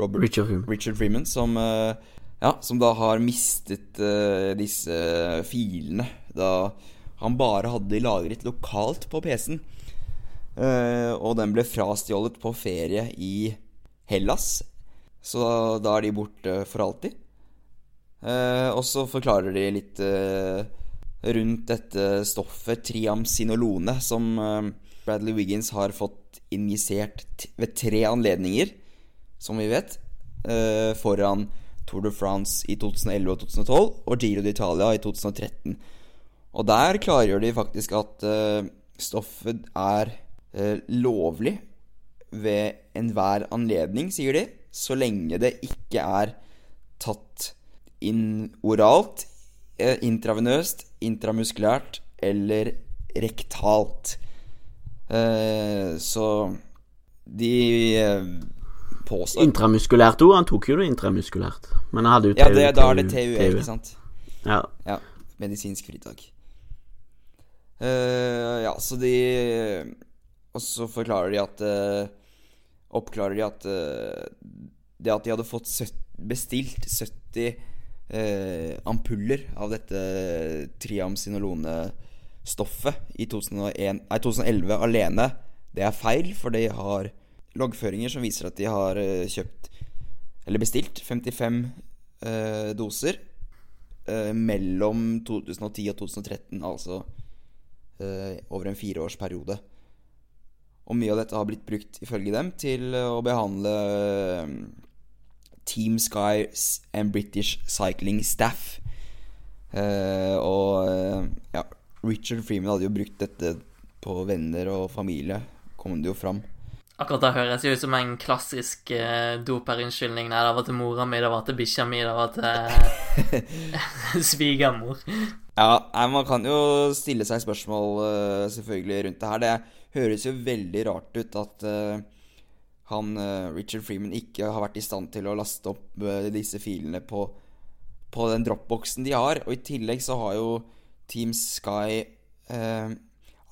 Robert, Richard Freeman. Richard Freeman som, uh, ja, som da har mistet uh, disse filene da han bare hadde lagret lokalt på PC-en. Uh, eh, og den ble frastjålet på ferie i Hellas. Så da er de borte for alltid. og så forklarer de litt rundt dette stoffet triamcinolone, som Bradley Wiggins har fått injisert ved tre anledninger som vi vet, uh, foran Tour de France i 2011 og 2012 og Giro d'Italia i 2013. Og der klargjør de faktisk at uh, stoffet er uh, lovlig ved enhver anledning, sier de, så lenge det ikke er tatt inn oralt, intravenøst, intramuskulært eller rektalt. så de påstår. Intramuskulært òg. Han tok jo det intramuskulært. Men han hadde jo TU. Ja, det, da er det TU, ikke sant. Ja. ja medisinsk fritak. Uh, ja, så de Og så forklarer de at uh, Oppklarer de at uh, det at de hadde fått 70, bestilt 70 ampuller av dette triamcinolone-stoffet i 2001, nei, 2011 alene, det er feil, for de har loggføringer som viser at de har uh, kjøpt Eller bestilt 55 uh, eh, doser eh, mellom 2010 og 2013, altså over en fireårsperiode. Og mye av dette har blitt brukt, ifølge dem, til å behandle Team Sky and British Cycling Staff. og ja, Richard Freeman hadde jo brukt dette på venner og familie, kom det jo fram. Akkurat det høres jo ut som en klassisk uh, doperunnskyldning. Nei, det var til mora mi, det var til bikkja mi, det var til uh, svigermor. Ja, man kan jo stille seg spørsmål uh, selvfølgelig rundt det her. Det høres jo veldig rart ut at uh, han Richard Freeman ikke har vært i stand til å laste opp disse filene på, på den dropboxen de har. Og i tillegg så har jo Team Sky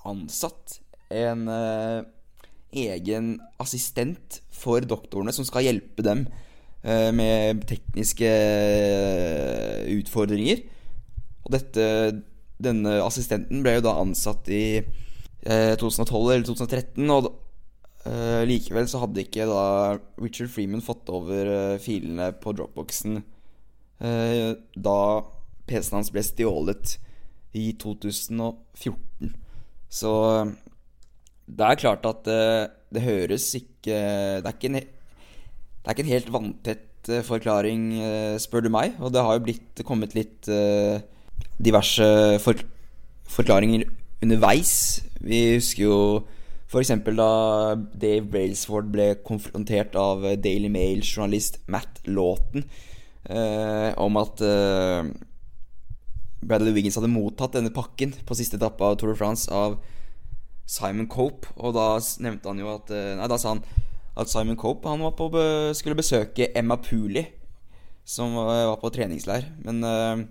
ansatt en eh, egen assistent for doktorene som skal hjelpe dem eh, med tekniske eh, utfordringer. Og dette, denne assistenten ble jo da ansatt i eh, 2012 eller 2013, og eh, likevel så hadde ikke da Richard Freeman fått over eh, filene på dropboxen eh, da PC-en hans ble stjålet i 2014. Så det er klart at eh, det høres ikke Det er ikke en, det er ikke en helt vanntett eh, forklaring, eh, spør du meg. Og det har jo blitt kommet litt diverse for, forklaringer underveis. Vi husker jo f.eks. da Dave Brailsford ble konfrontert av Daily Mail-journalist Matt Lawton eh, om at eh, Bradley Wiggins hadde mottatt denne pakken på siste etappe av Tour de France av Simon Cope. Og da nevnte han jo at eh, Nei, da sa han at Simon Cope han var på, skulle besøke Emma Pooley, som var på treningsleir. Men uh,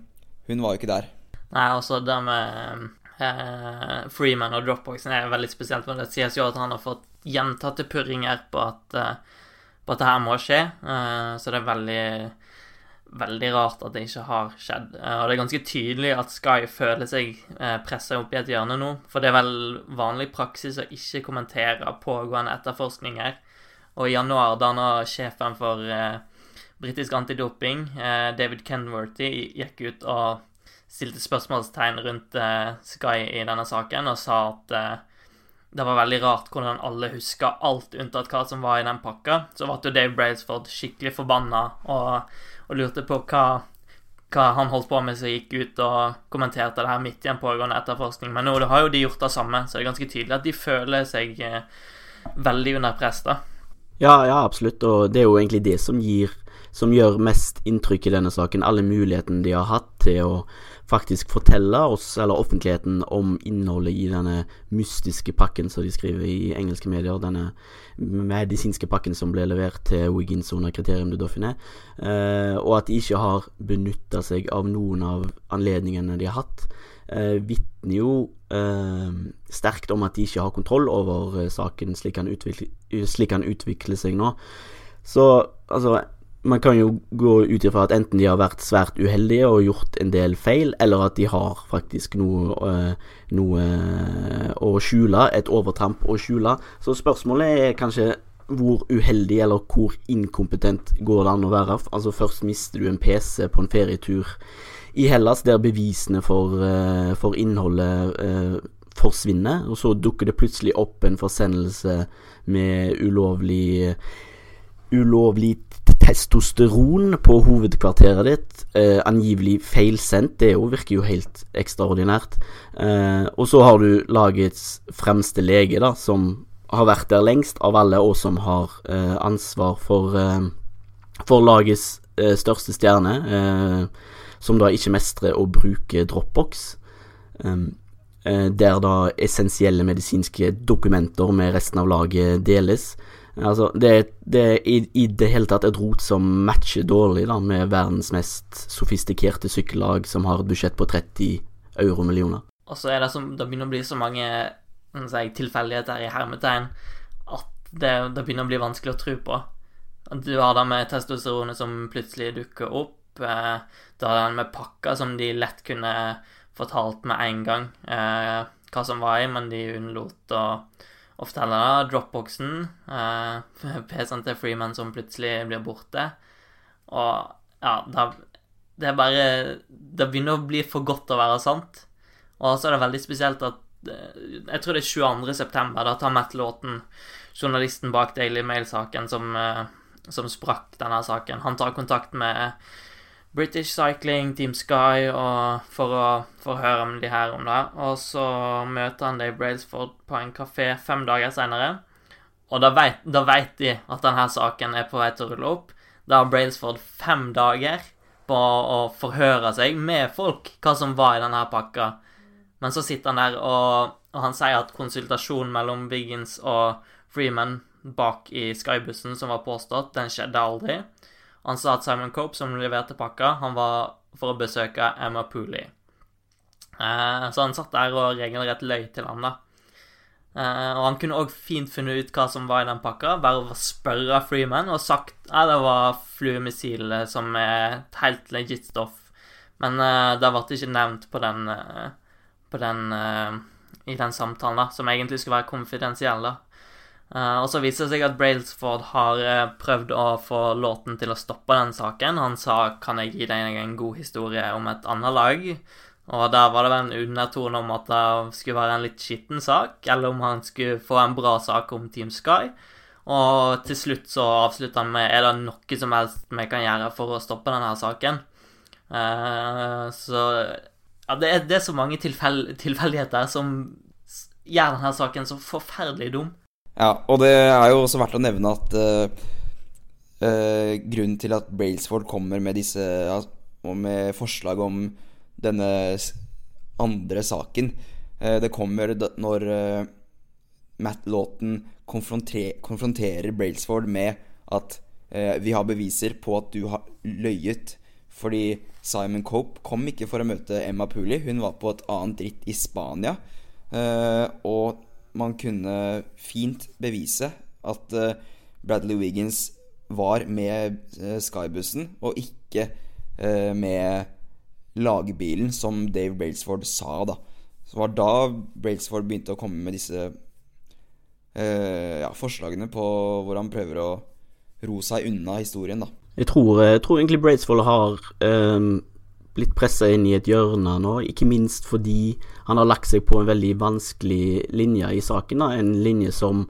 hun var jo ikke der. Nei, altså det med uh, Freeman og dropboxen er veldig spesielt. Men det sies jo at han har fått gjentatte purringer på at, uh, på at det her må skje. så det er veldig veldig rart at det ikke har skjedd. Og det er ganske tydelig at Sky føler seg pressa opp i et hjørne nå. For det er vel vanlig praksis å ikke kommentere pågående etterforskninger. Og i januar danna sjefen for eh, britisk antidoping, eh, David Kenworthy, gikk ut og stilte spørsmålstegn rundt eh, Sky i denne saken og sa at eh, det var veldig rart hvordan alle huska alt unntatt hva som var i den pakka. Så ble jo Dave Brailsford skikkelig forbanna og, og lurte på hva, hva han holdt på med som gikk ut og kommenterte det her midt i en pågående etterforskning. Men nå har jo de gjort det samme, så det er ganske tydelig at de føler seg eh, veldig under press. da. Ja, ja, absolutt, og det er jo egentlig det som gir som gjør mest inntrykk i denne saken. Alle mulighetene de har hatt til å faktisk fortelle oss, eller offentligheten, om innholdet i denne mystiske pakken som de skriver i engelske medier. Denne medisinske pakken som ble levert til Wiggins under kriterium du Dauphiné. Eh, og at de ikke har benytta seg av noen av anledningene de har hatt eh, vitner jo eh, sterkt om at de ikke har kontroll over eh, saken slik han, utvikler, slik han utvikler seg nå. Så altså man kan jo gå ut ifra at enten de har vært svært uheldige og gjort en del feil, eller at de har faktisk noe, øh, noe øh, å skjule, et overtramp å skjule. Så spørsmålet er kanskje hvor uheldig eller hvor inkompetent går det an å være? Altså Først mister du en PC på en ferietur i Hellas, der bevisene for, uh, for innholdet forsvinner, og så dukker det plutselig opp en forsendelse med ulovlig ulovlig testosteron på hovedkvarteret ditt, eh, angivelig feilsendt. Det jo, virker jo helt ekstraordinært. Eh, og så har du lagets fremste lege, da, som har vært der lengst av alle, og som har eh, ansvar for, for lagets største stjerne som da ikke mestrer å bruke Dropbox. Der da essensielle medisinske dokumenter med resten av laget deles. Altså, det, er i, i, det hele tatt et rot som matcher dårlig da med verdens mest sofistikerte sykkellag, som har et budsjett på 30 euromillioner. Og så er det som Det begynner å bli så mange si, tilfeldigheter i hermetegn at det, det, begynner å bli vanskelig å tro på. Du har det med testosteronet som plutselig dukker opp. Du har den med pakka som de lett kunne fortalt med en gang eh, hva som var i, men de unnlot å, å er det. Dropboxen, eh, PC-en til Freeman som plutselig blir borte. Og ja, det, det er bare Det begynner å bli for godt å være sant. Og så er det veldig spesielt at Jeg tror det er 22. september. Da tar Matt Lawton, journalisten bak Daily Mail-saken, som, som sprakk denne saken. Han tar kontakt med British Cycling, Team Sky, for å, for å høre om de her om det. Og så møter han Dave Brailsford på en kafé fem dager seinere. Og da vet, de at denne saken er på vei til å rulle opp. Da har Brailsford fem dager på å forhøre seg med folk hva som var i denne pakka. Men så sitter han der, og, og han sier at konsultasjonen mellom Biggins og Freeman bak i Skybussen som var påstått, den skjedde aldri. Han sa at Simon Cope, som leverte pakka, han var for å besøke Emma Pooley. Eh, så han satt der og regelrett løy til han, da. Eh, og han kunne òg fint funnet ut hva som var i den pakka, bare å spørre Freeman og sagt at det var fluemissilet som er et helt legit stoff. Men eh, det ble ikke nevnt på den, uh, på den i den samtalen, da, som egentlig skulle være konfidensiell. da. Uh, og så viser det seg at Brailsford har uh, prøvd å få låten til å stoppe den saken. Han sa 'Kan jeg gi deg en god historie om et annet lag?' Og der var det vel en undertone om at det skulle være en litt skitten sak, eller om han skulle få en bra sak om Team Sky. Og til slutt så avslutter han med 'Er det noe som helst vi kan gjøre for å stoppe denne saken?' Uh, så ja, det er, det er så mange tilfell, tilfeldigheter som gjør denne saken så forferdelig dum. Ja, og det er jo også verdt å nevne at uh, uh, grunnen til at Brailsford kommer med disse Og med forslag om denne andre saken uh, Det kommer når Matt Lawton konfronter konfronterer Brailsford med at vi har beviser på at du har løyet. Fordi Simon Cope kom ikke for å møte Emma Pooley. Hun var på et annet ritt i Spania. og man kunne fint bevise at uh, Bradley Wiggins var med uh, Skybussen, og ikke uh, med lagebilen, som Dave Brailsford sa, da. Så var da Brailsford begynte å komme med disse ja, forslagene på hvor han prøver å ro seg unna historien, da. Jeg tror, jeg tror egentlig Brailsford har um blitt pressa inn i et hjørne nå, ikke minst fordi han har lagt seg på en veldig vanskelig linje i saken. Da. En linje som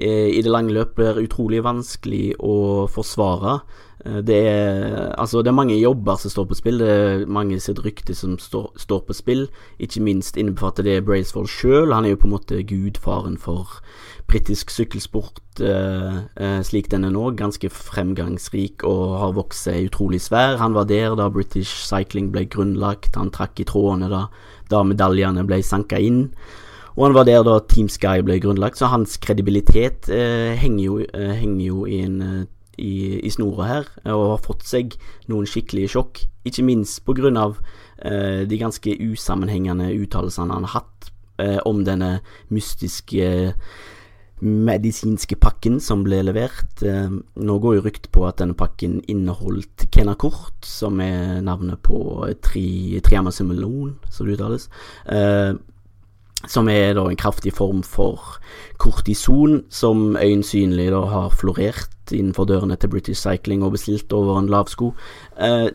i det lange løp blir utrolig vanskelig å forsvare. Eh, det er, altså, det er mange jobber som står på spill, det er mange sitt rykte som står, står på spill. Ikke minst innebefatter det Brailsford sjøl. Han er jo på en måte gudfaren for britisk sykkelsport eh, eh, slik den er nå, ganske fremgangsrik og har vokst seg utrolig svær. Han var der da British Cycling ble grunnlagt, han trakk i trådene da, da medaljene ble sanka inn. Og han var der da Team Sky ble grunnlagt, så hans kredibilitet eh, henger, jo, eh, henger, jo, i, en, eh, i, i snora her, og har fått seg noen skikkelige sjokk. Ikke minst av eh, de ganske usammenhengende uttalelsene han har hatt om denne mystiske medisinske pakken som ble levert. Eh, nå går jo rykt på at denne pakken inneholdt Kenakort, som er navnet på tri, triamasimulon, som det uttales. Som er da en kraftig form for kortison, som øyensynlig da har florert innenfor dørene til British Cycling og bestilt over en lavsko. Eh,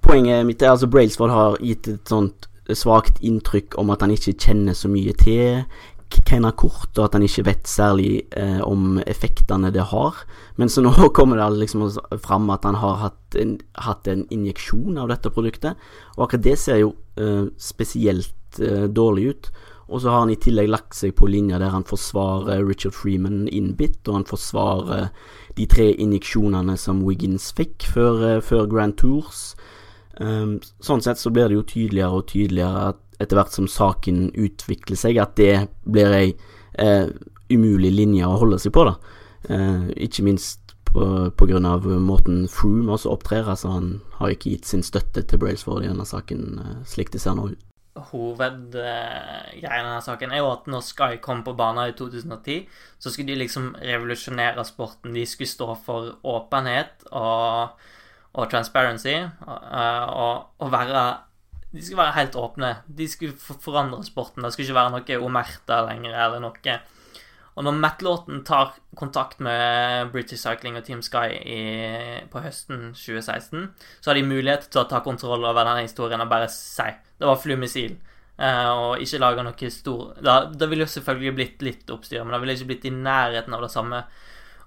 poenget mitt er altså Brailsford har gitt et sånt svakt inntrykk om at han ikke kjenner så mye til Kenna kort, og at han ikke vet særlig eh, om effektene det har. Men så nå kommer det liksom fram at han har hatt en, hatt en, injeksjon av dette produktet, og akkurat det ser jo eh, spesielt eh, dårlig ut. Og så har han i tillegg lagt seg på linja der han forsvarer Richard Freeman innbitt, og han forsvarer de tre injeksjonene som Wiggins fikk før, eh, før Grand Tours. Um, sånn sett så blir det jo tydeligere og tydeligere at etter hvert som saken utvikler seg, at det blir ei eh, umulig linje å holde seg på. da. Eh, ikke minst på, på grunn av måten Froome også opptrer. altså Han har ikke gitt sin støtte til Brailsford i denne saken, eh, slik det ser nå ut. Hovedgreia i denne saken er jo at når Sky kom på banen i 2010, så skulle de liksom revolusjonere sporten. De skulle stå for åpenhet og, og transparency og, og, og være de skulle være helt åpne. De skulle forandre sporten. Det skulle ikke være noe omerta lenger eller noe. Og når Matt Lawton tar kontakt med British Cycling og Team Sky i, på høsten 2016, så har de mulighet til å ta kontroll over denne historien og bare si det var flymissil. Uh, og ikke lage noe stor Det, det ville jo selvfølgelig blitt litt oppstyr, men det ville ikke blitt i nærheten av det samme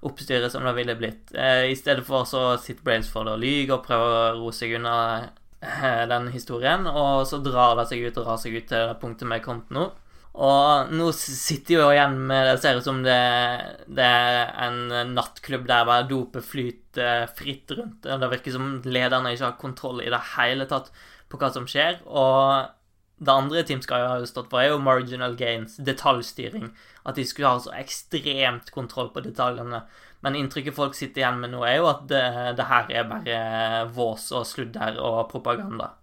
oppstyret som det ville blitt. Uh, I stedet for så sitter Brailsford og lyver og prøver å roe seg unna uh, den historien, og så drar det seg ut og drar seg ut til det punktet vi er kommet nå. Og nå sitter jo igjen med Det ser ut som det, det er en nattklubb der bare dopet flyter fritt rundt. Og det virker som lederne ikke har kontroll i det hele tatt på hva som skjer. Og det andre Team Sky har jo stått for, er jo marginal gains, detaljstyring. At de skulle ha så ekstremt kontroll på detaljene. Men inntrykket folk sitter igjen med nå, er jo at det, det her er bare vås og sludder og propaganda.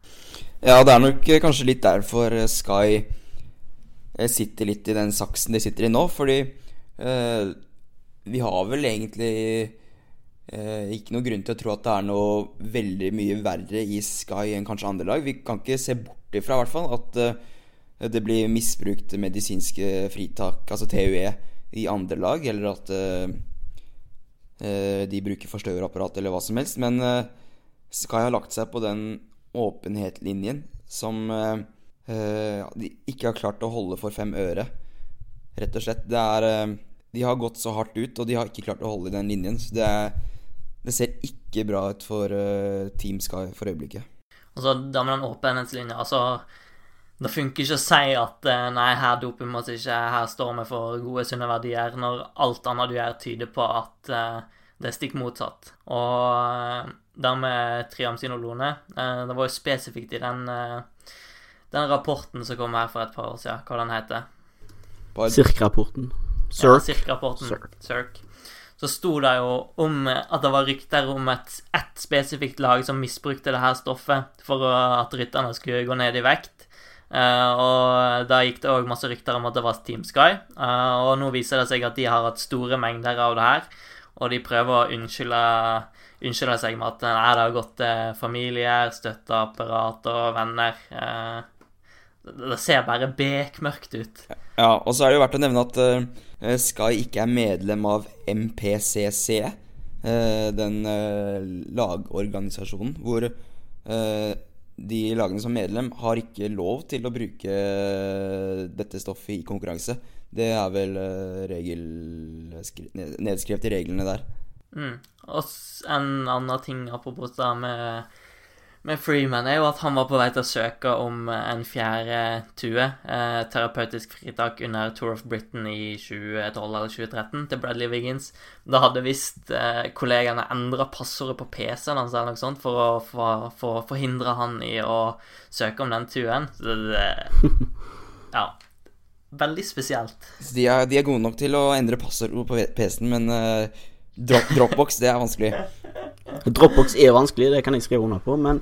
Ja, det er nok kanskje litt derfor Sky sitter litt i den saksen de sitter i nå. Fordi eh, vi har vel egentlig eh, ikke noen grunn til å tro at det er noe veldig mye verre i Sky enn kanskje andre lag. Vi kan ikke se bort ifra, hvert fall, at eh, det blir misbrukt medisinske fritak, altså TUE, i andre lag, eller at eh, eh, de bruker forstørrerapparat eller hva som helst. Men eh, Sky har lagt seg på den åpenhet-linjen som eh, de ikke har klart å holde for fem øre, rett og slett. Det er De har gått så hardt ut, og de har ikke klart å holde i den linjen. Så det, er, det ser ikke bra ut for Team Sky for øyeblikket. Altså, da med den åpenhetslinja, altså det funker ikke å si at nei, her doper vi oss ikke, her står vi for gode, sunne verdier, når alt annet du gjør, tyder på at uh, det er stikk motsatt. Og der med Triamcinolone uh, Det var jo spesifikt i den, uh, den rapporten som kom her for et par år siden, hva den heter Cirk-rapporten. Cirk. Ja, Cirk-rapporten. Cirk. Så sto det jo om at det var rykter om et ett spesifikt lag som misbrukte det her stoffet for at rytterne skulle gå ned i vekt. Uh, og da gikk det òg masse rykter om at det var Team Sky. Uh, og nå viser det seg at de har hatt store mengder av det her. Og de prøver å unnskylde, unnskylde seg med at nei, det har gått til familier, støtteapparat og venner. Uh, det ser bare bekmørkt ut. Ja, og så er det jo verdt å nevne at uh, Sky ikke er medlem av MPCC, uh, den uh, lagorganisasjonen hvor de lagene som medlem har ikke lov til å bruke dette stoffet i konkurranse. Det er vel regel, nedskrevet i reglene der. Mm. Og en annen ting apropos det med med Freeman, er jo at han var på vei til å søke om en fjerde tue, eh, terapeutisk fritak under Tour of Britain i 2012 eller 2013, til Bradley Wiggins. Da hadde visst eh, kollegaene endra passordet på PC-en hans eller noe sånt for å for, for, forhindre han i å søke om den tuen. Så det Ja. Veldig spesielt. De er, de er gode nok til å endre passord på PC-en, men uh, Dropbox, det er vanskelig. Dropbox er vanskelig, det kan jeg skrive under på, men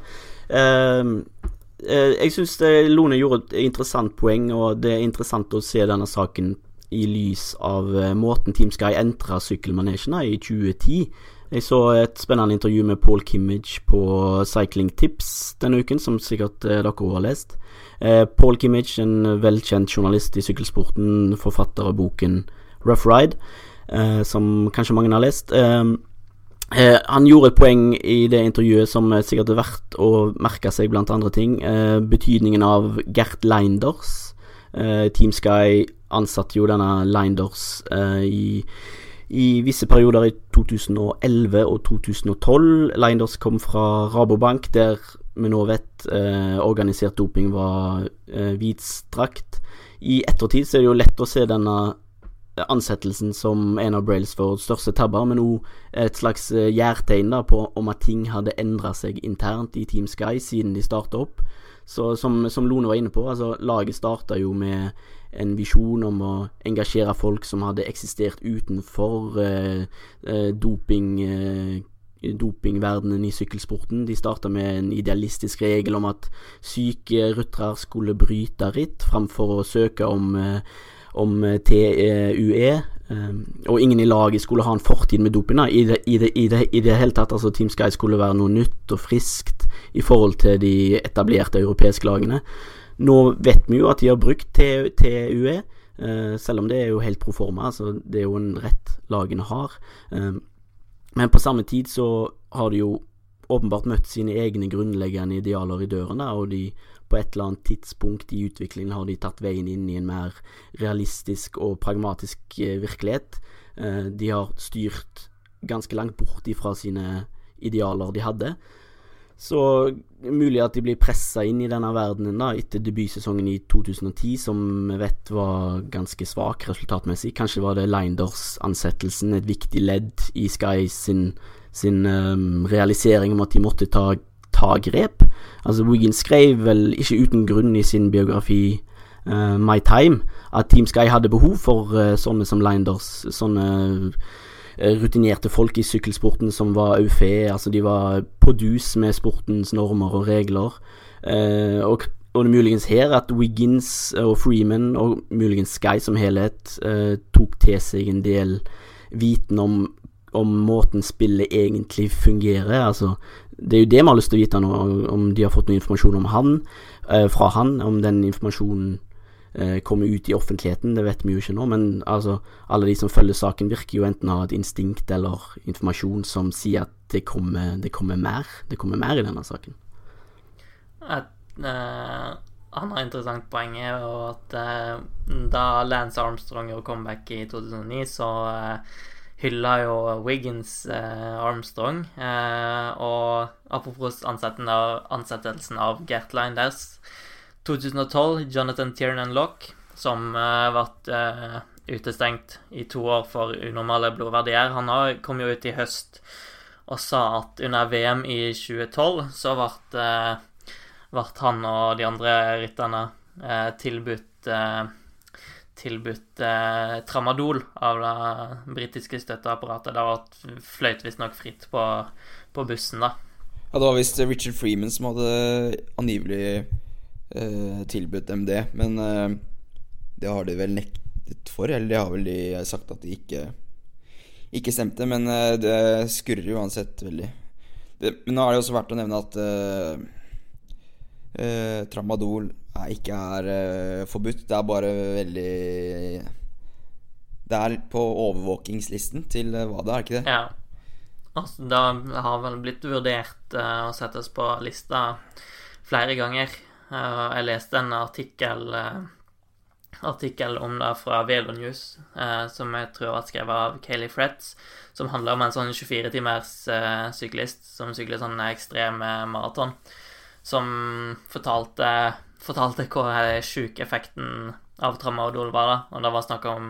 uh, jeg syns Lone gjorde et interessant poeng, og det er interessant å se denne saken i lys av uh, måten Team Sky entra sykkelmanesjen i 2010. Jeg så et spennende intervju med Paul Kimmage på Cycling Tips denne uken, som sikkert uh, dere har lest. Paul Kimmage, en velkjent journalist i sykkelsporten, forfatter av boken Rough Ride, som kanskje mange har lest. Uh, Eh, han gjorde et poeng i det intervjuet som sikkert er verdt å merke seg, blant andre ting. Eh, betydningen av Gert Leinders. Eh, Team Sky ansatte jo denne Leinders eh, i, i, visse perioder i 2011 og 2012. Leinders kom fra Rabobank, der vi nå vet eh, organisert doping var eh, vidstrakt. I ettertid så er det jo lett å se denne ansettelsen som en av Brailsfords største tabber, men òg et slags eh, gjærtegn på om at ting hadde endra seg internt i Team Sky siden de starta opp. Så som, som, Lone var inne på, altså laget starta jo med en visjon om å engasjere folk som hadde eksistert utenfor eh, eh, doping eh, dopingverdenen i sykkelsporten. De starta med en idealistisk regel om at syke ryttere skulle bryte ritt, framfor å søke om eh, om eh, TUE. Um, og ingen i laget skulle ha en fortid med doping. I det, i, det, i, det, I det, hele tatt, altså Team Sky skulle være noe nytt og friskt i forhold til de etablerte europeiske lagene. Nå vet vi jo at de har brukt TUE, uh, selv om det er jo helt proforma. Altså, det er jo en rett lagene har. Men på samme tid så har de jo åpenbart møtt sine egne grunnleggende idealer i døren, der, og de et eller annet tidspunkt i utviklingen har de tatt veien inn i en mer realistisk og pragmatisk eh, virkelighet. Eh, de har styrt ganske langt bort ifra sine idealer de hadde. Så mulig at de blir pressa inn i denne verdenen da, etter debutsesongen i 2010, som vi vet var ganske svak resultatmessig. Kanskje var det Leinders-ansettelsen et viktig ledd i Sky sin, sin um, realisering om at de måtte ta ta grep. Altså Wiggins skrev vel ikke uten grunn i sin biografi uh, My Time at Team Sky hadde behov for uh, sånne som Linders, sånne uh, rutinerte folk i sykkelsporten som var au fait. Altså de var på dus med sportens normer og regler. og og det er muligens her at Wiggins og Freeman, og muligens Sky som helhet, eh, tok til seg en del viten om, om måten spillet egentlig fungerer. Altså, det er jo det vi har lyst til å vite nå, om de har fått noe informasjon om han, eh, fra han, om den informasjonen eh, kommer ut i offentligheten, det vet vi jo ikke nå, men altså, alle de som følger saken, virker jo enten å ha et instinkt eller informasjon som sier at det kommer, det kommer mer. Det kommer mer i denne saken. Et uh, annet interessant poeng jo at uh, da Lance Armstrong gjorde comeback i 2009, så uh, hylla jo Wiggins Armstrong. og apropos ansettelsen av Gert Linders 2012, Jonathan Tiernan Lock, som ble utestengt i to år for unormale blodverdier. Han kom jo ut i høst og sa at under VM i 2012 så ble ble han og de andre rytterne eh, tilbudt eh, tilbudt eh, tramadol av det britiske støtteapparatet. Det var fløyt visstnok fritt på, på, bussen, da. Ja, det var visst Richard Freeman som hadde angivelig eh, tilbudt det, men eh, det har de vel nektet for, eller de har vel de sagt at de ikke, ikke stemte, men eh, det skurrer uansett veldig. Det, men nå er det også verdt å nevne at eh, tramadol er, ikke er eh, forbudt. Det er bare veldig Det er på overvåkingslisten til eh, hva det er, ikke det? Ja. Altså, det har vel blitt vurdert uh, å settes på lista flere ganger. Uh, jeg leste en artikkel uh, artikkel om det fra Velo News, som jeg tror var skrevet av Kayleigh Fretz, som handler om en sånn 24-timers syklist som sykler sånn ekstrem maraton som fortalte, fortalte hva sjuk effekten av tramadol var. da, Og det var snakk om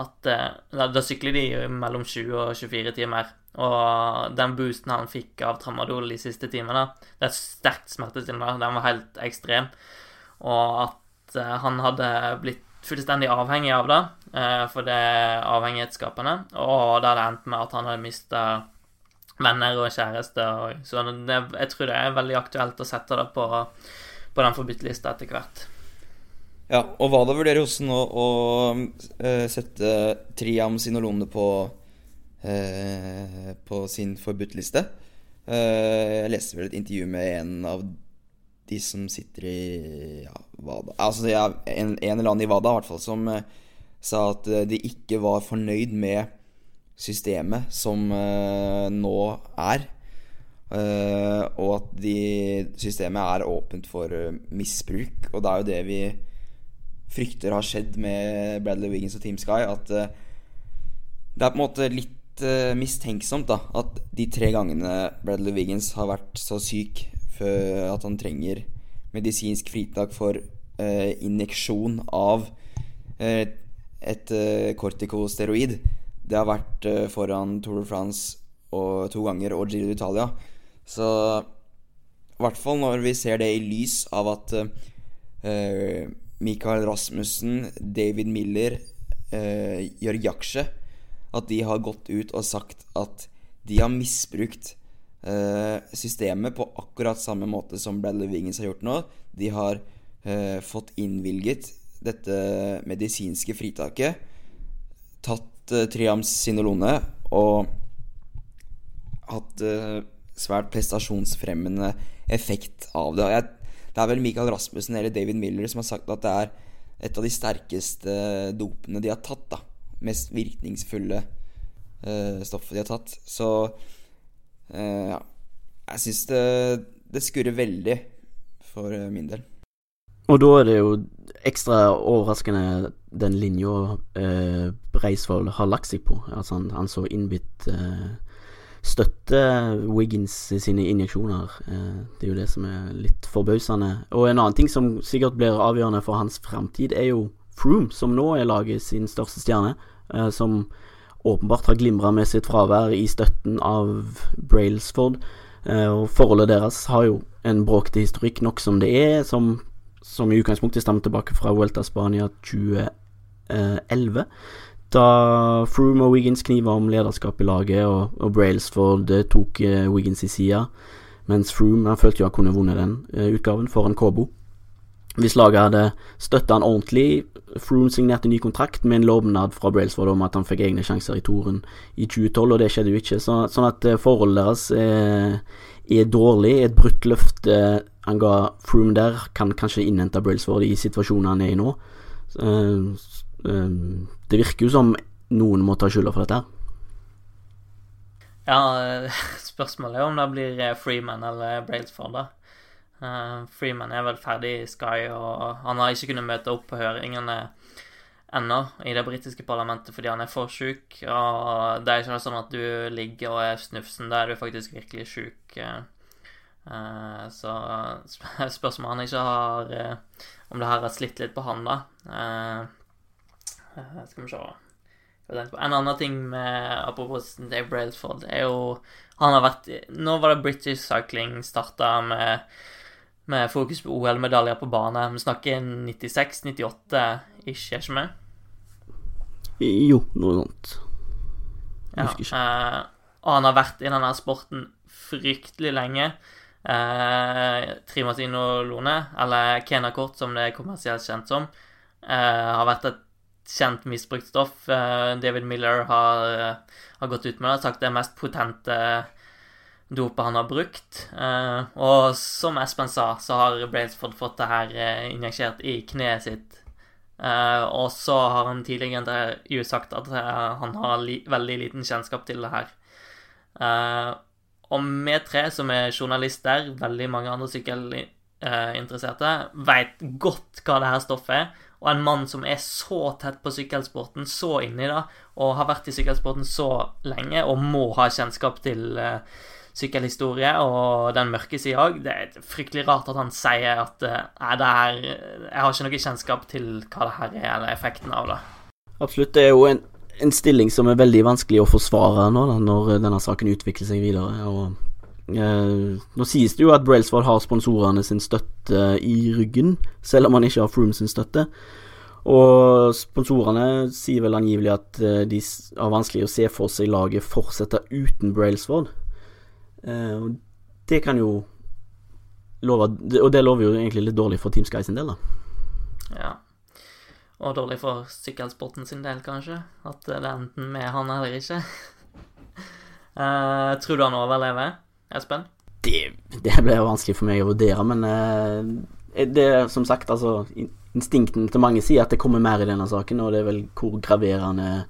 at eh, da, da sykler de mellom 20 og 24 timer. Og den boosten han fikk av tramadol de siste timene, det er sterkt smertestillende, den var helt ekstrem. Og at uh, han hadde blitt fullstendig avhengig av det, for det er avhengighetsskapende. Og det hadde endt med at han hadde mista venner og kjæreste. Og, så det, jeg tror det er veldig aktuelt å sette det på, på den forbudtlista etter hvert. Ja, og Wada vurderer også å, å uh, sette Triam Sinolone på, uh, på sin forbudtliste. Uh, jeg leste vel et intervju med en av de som sitter i ja, Wada Altså ja, en, en, eller annen i Wada, i hvert fall, som sa at de ikke var fornøyd med systemet som uh, nå er. Uh, og at de, systemet er åpent for uh, misbruk. Og det er jo det vi frykter har skjedd med Bradley Wiggins og Team Sky. At det er på en måte litt mistenksomt da at de tre gangene Bradley Wiggins har vært så syk at han trenger medisinsk fritak for injeksjon av et kortikosteroid det har vært uh, foran Tour de France og to ganger og Giro d'Italia. Så i hvert fall når vi ser det i lys av at uh, Michael Rasmussen, David Miller, uh, Jørg Jaksje At de har gått ut og sagt at de har misbrukt uh, systemet på akkurat samme måte som Bradley Wiggins har gjort nå. De har fått innvilget dette medisinske fritaket. Tatt uh, Triams Sinolone og hatt uh, svært prestasjonsfremmende effekt av det. Jeg, det er vel Michael Rasmussen eller David Miller som har sagt at det er et av de sterkeste dopene de har tatt. da Mest virkningsfulle uh, stoffet de har tatt. Så uh, ja Jeg syns det, det skurrer veldig for min del. Og da er det jo ekstra overraskende den linja eh, Breisvoll har lagt seg på. Altså han, han så innbitt eh, støtte Wiggins sine injeksjoner. Eh, det er jo det som er litt forbausende. Og en annen ting som sikkert blir avgjørende for hans framtid, er jo Froome, som nå er laget sin største stjerne. Eh, som åpenbart har glimra med sitt fravær i støtten av Brailsford. Eh, og forholdet deres har jo en bråkete historikk nok som det er, som som i utgangspunktet stammer tilbake fra Vuelta Spania 2011. Da Froome og Wiggins kniva om lederskap i laget, og, og Brailsford tok uh, Wiggins i sida. Mens Froome han følte jo han kunne vunnet den uh, utgaven foran Kobo. hvis laget hadde støtta han ordentlig Froome signerte ny kontrakt med en lovnad fra Brailsford om at han fikk egne sjanser i toren i 2012, og det skjedde jo ikke. Så, sånn at eh, forholdet deres er, er dårlig. Et brutt løfte han ga Froome der, kan kanskje innhente Brailsford i situasjonen han er i nå. Uh, uh, det virker jo som noen må ta skylda for dette. her Ja, spørsmålet er om det blir Freeman eller Brailsford, da. Freeman er vel ferdig i Sky, og han har ikke kunnet møte opp på høringene ennå i det britiske parlamentet fordi han er for sjuk. Og det er ikke sånn at du ligger og er snufsen, da er du faktisk virkelig sjuk. Uh, så spørsmålet han ikke har uh, Om det her har slitt litt på han, da. skal vi se En annen ting med apropos Dave Brailsford, er jo Han har vært Nå var det British Cycling starta med med fokus på OL-medaljer på bane. Vi snakker 96-98, ikke, er ikke vi? Jo, noe sånt. Jeg husker ikke. Eh, og han har vært i denne sporten fryktelig lenge. Eh, Trimasino Lone, eller Kenakort som det er kommersielt kjent som, eh, har vært et kjent misbrukt stoff. Eh, David Miller har, eh, har, gått ut med det og sagt det er mest potente dopet han har brukt. Uh, og som Espen sa, så har Brailsford fått det her uh, injeksert i kneet sitt. Og så har han tidligere i sagt at han har li veldig liten kjennskap til det her. Og vi tre som er journalister, veldig mange andre sykkelinteresserte, veit godt hva det her stoffet er. Og en mann som er så tett på sykkelsporten, så inni det, og har vært i sykkelsporten så lenge, og må ha kjennskap til uh, sykkelhistorie og den mørke sida òg. Det er fryktelig rart at han sier at eh, er Jeg har ikke noe kjennskap til hva det her er, eller effekten av det. Absolutt. Det er jo en, en stilling som er veldig vanskelig å forsvare nå, da, når denne saken utvikler seg videre. og eh, Nå sies det jo at Brailsford har sponsorene sin støtte i ryggen, selv om han ikke har Froome sin støtte. Og sponsorene sier vel angivelig at eh, de har vanskelig å se for seg laget fortsette uten Brailsford. Eh, og det kan jo love Og det lover jo egentlig litt dårlig for Team Sky sin del, da. Ja. Og dårlig for sykkelsporten sin del, kanskje. At det er enten med han eller ikke. uh, tror du han overlever, Espen? Det, det blir vanskelig for meg å vurdere, men uh, det er som sagt, altså Instinkten til mange sier at det kommer mer i denne saken, og det er vel hvor graverende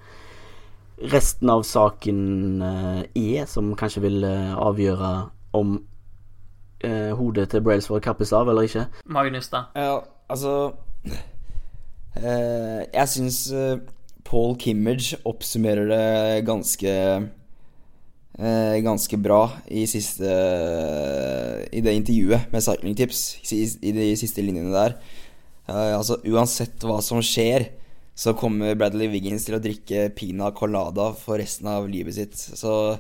resten av saken uh, er, som kanskje vil uh, avgjøre om uh, hodet til Brailsford kappes av eller ikke. Magnus, da? Ja, altså Jeg syns Paul Kimmage oppsummerer det ganske ganske bra i siste I det intervjuet med Cycling Tips, i, de siste linjene der. altså uansett hva som skjer, så kommer Bradley Wiggins til å drikke pina colada for resten av livet sitt. Så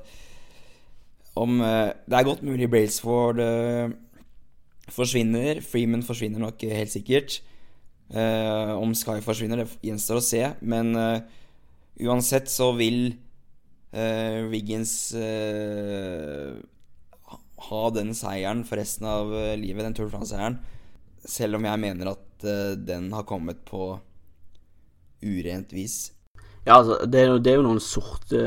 om Det er godt mulig Brailsford forsvinner. Freeman forsvinner nok helt sikkert. Uh, om Sky forsvinner, det gjenstår å se. Men uansett så vil Wiggins ha den seieren for resten av livet, den Tour France-seieren. Selv om jeg mener at den har kommet på urent vis. Ja, altså, det er, det er, jo noen sorte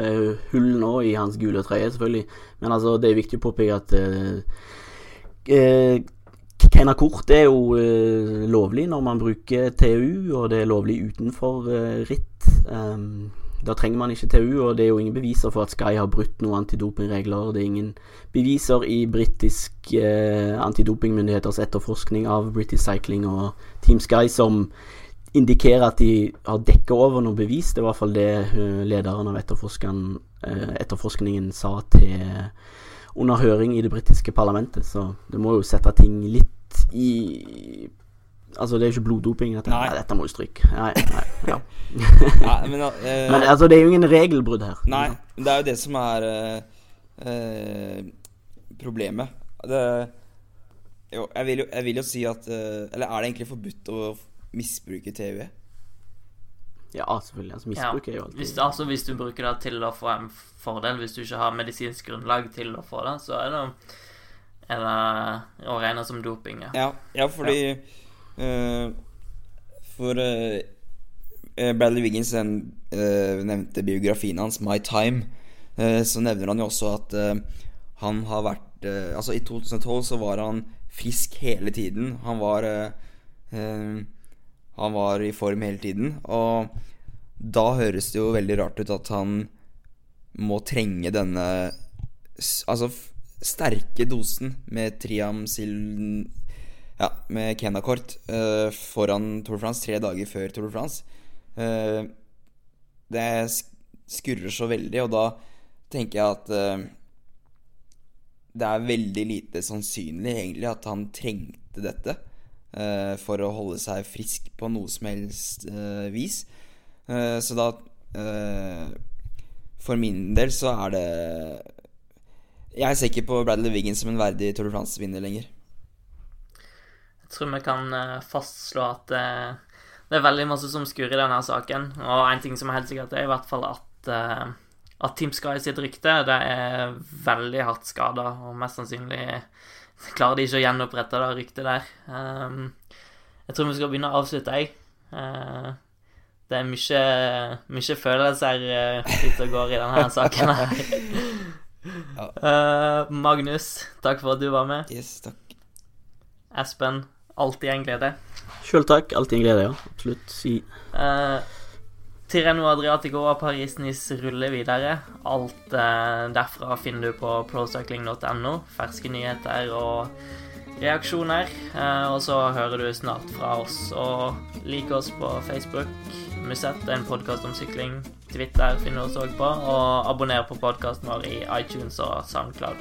hull nå i hans gule trøye, selvfølgelig. Men altså, det er viktig å påpeke at uh, uh, kort er jo uh, lovlig når man bruker TU, og det er lovlig utenfor uh, ritt. Um, da trenger man ikke TU, og det er jo ingen beviser for at Sky har brutt noen antidopingregler. Det er ingen beviser i britisk uh, antidopingmyndigheters etterforskning av British Cycling og Team Sky som indikerer at de har dekket over noe bevis. Det er i hvert fall det uh, lederen av uh, etterforskningen sa til under høring i det britiske parlamentet. Så det må jo sette ting litt i Altså, det er jo ikke bloddoping. Dette, nei. Nei, dette må jo stryke. Nei, nei, ja. nei, men, uh, men, altså, det er jo ingen regelbrudd her. Nei, men det er jo det som er uh, uh, problemet. Det, jo, jeg vil jo, jeg vil jo si at Eller er det egentlig forbudt å misbruke TV? Ja, selvfølgelig. Altså, misbruk ja. er jo alltid hvis, altså, hvis du bruker det til å få en fordel, hvis du ikke har medisinsk grunnlag til å få det, så er det, er det å regne som doping. Ja, ja, ja fordi Eh, for eh, eh, Bradley Wiggins den, uh, nevnte biografien hans, 'My Time'. Så nevner han jo også at han har vært Altså, i 2012 så var han frisk hele tiden. Han var Han var i form hele tiden. Og da høres det jo veldig rart ut at han må trenge denne Altså sterke dosen med triamsil... Ja, med Kenakort uh, foran Tour de France, tre dager før Tour de France. Uh, det skurrer så veldig, og da tenker jeg at uh, det er veldig lite sannsynlig egentlig at han trengte dette uh, for å holde seg frisk på noe som helst uh, vis. Eh, så da eh, For min del så er det Jeg ser ikke på Bradley Wiggins som en verdig Tour de France-vinner lenger. Jeg tror vi kan eh, fastslå at eh, det er veldig masse som skurrer i denne saken. Og en ting som er helt sikkert, er i hvert fall at, eh, at Team Sky sitt rykte det er veldig hardt skada, og mest sannsynlig klarer de ikke å gjenopprette det ryktet der. Um, jeg tror vi skal begynne å avslutte, jeg. Eh, det er mye, mye følelser ute og går i denne saken her. Eh, Magnus, takk for at du var med. Yes, takk. Espen, alltid en glede. Sjøl takk. Alltid en glede, ja. Absolutt. Si Uh, Tireno Adriatico og Paris-Nice ruller videre. Alt uh, derfra finner du på procycling.no. Ferske nyheter og reaksjoner. Eh, og så hører du snart fra oss. Og lik oss på Facebook. Musett er en podkast om sykling. Twitter finner du oss òg på. Og abonner på podkasten vår i iTunes og Soundcloud.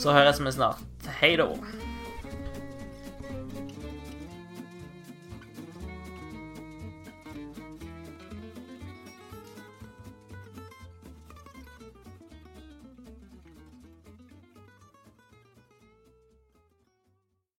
Så høres vi snart. Hei da.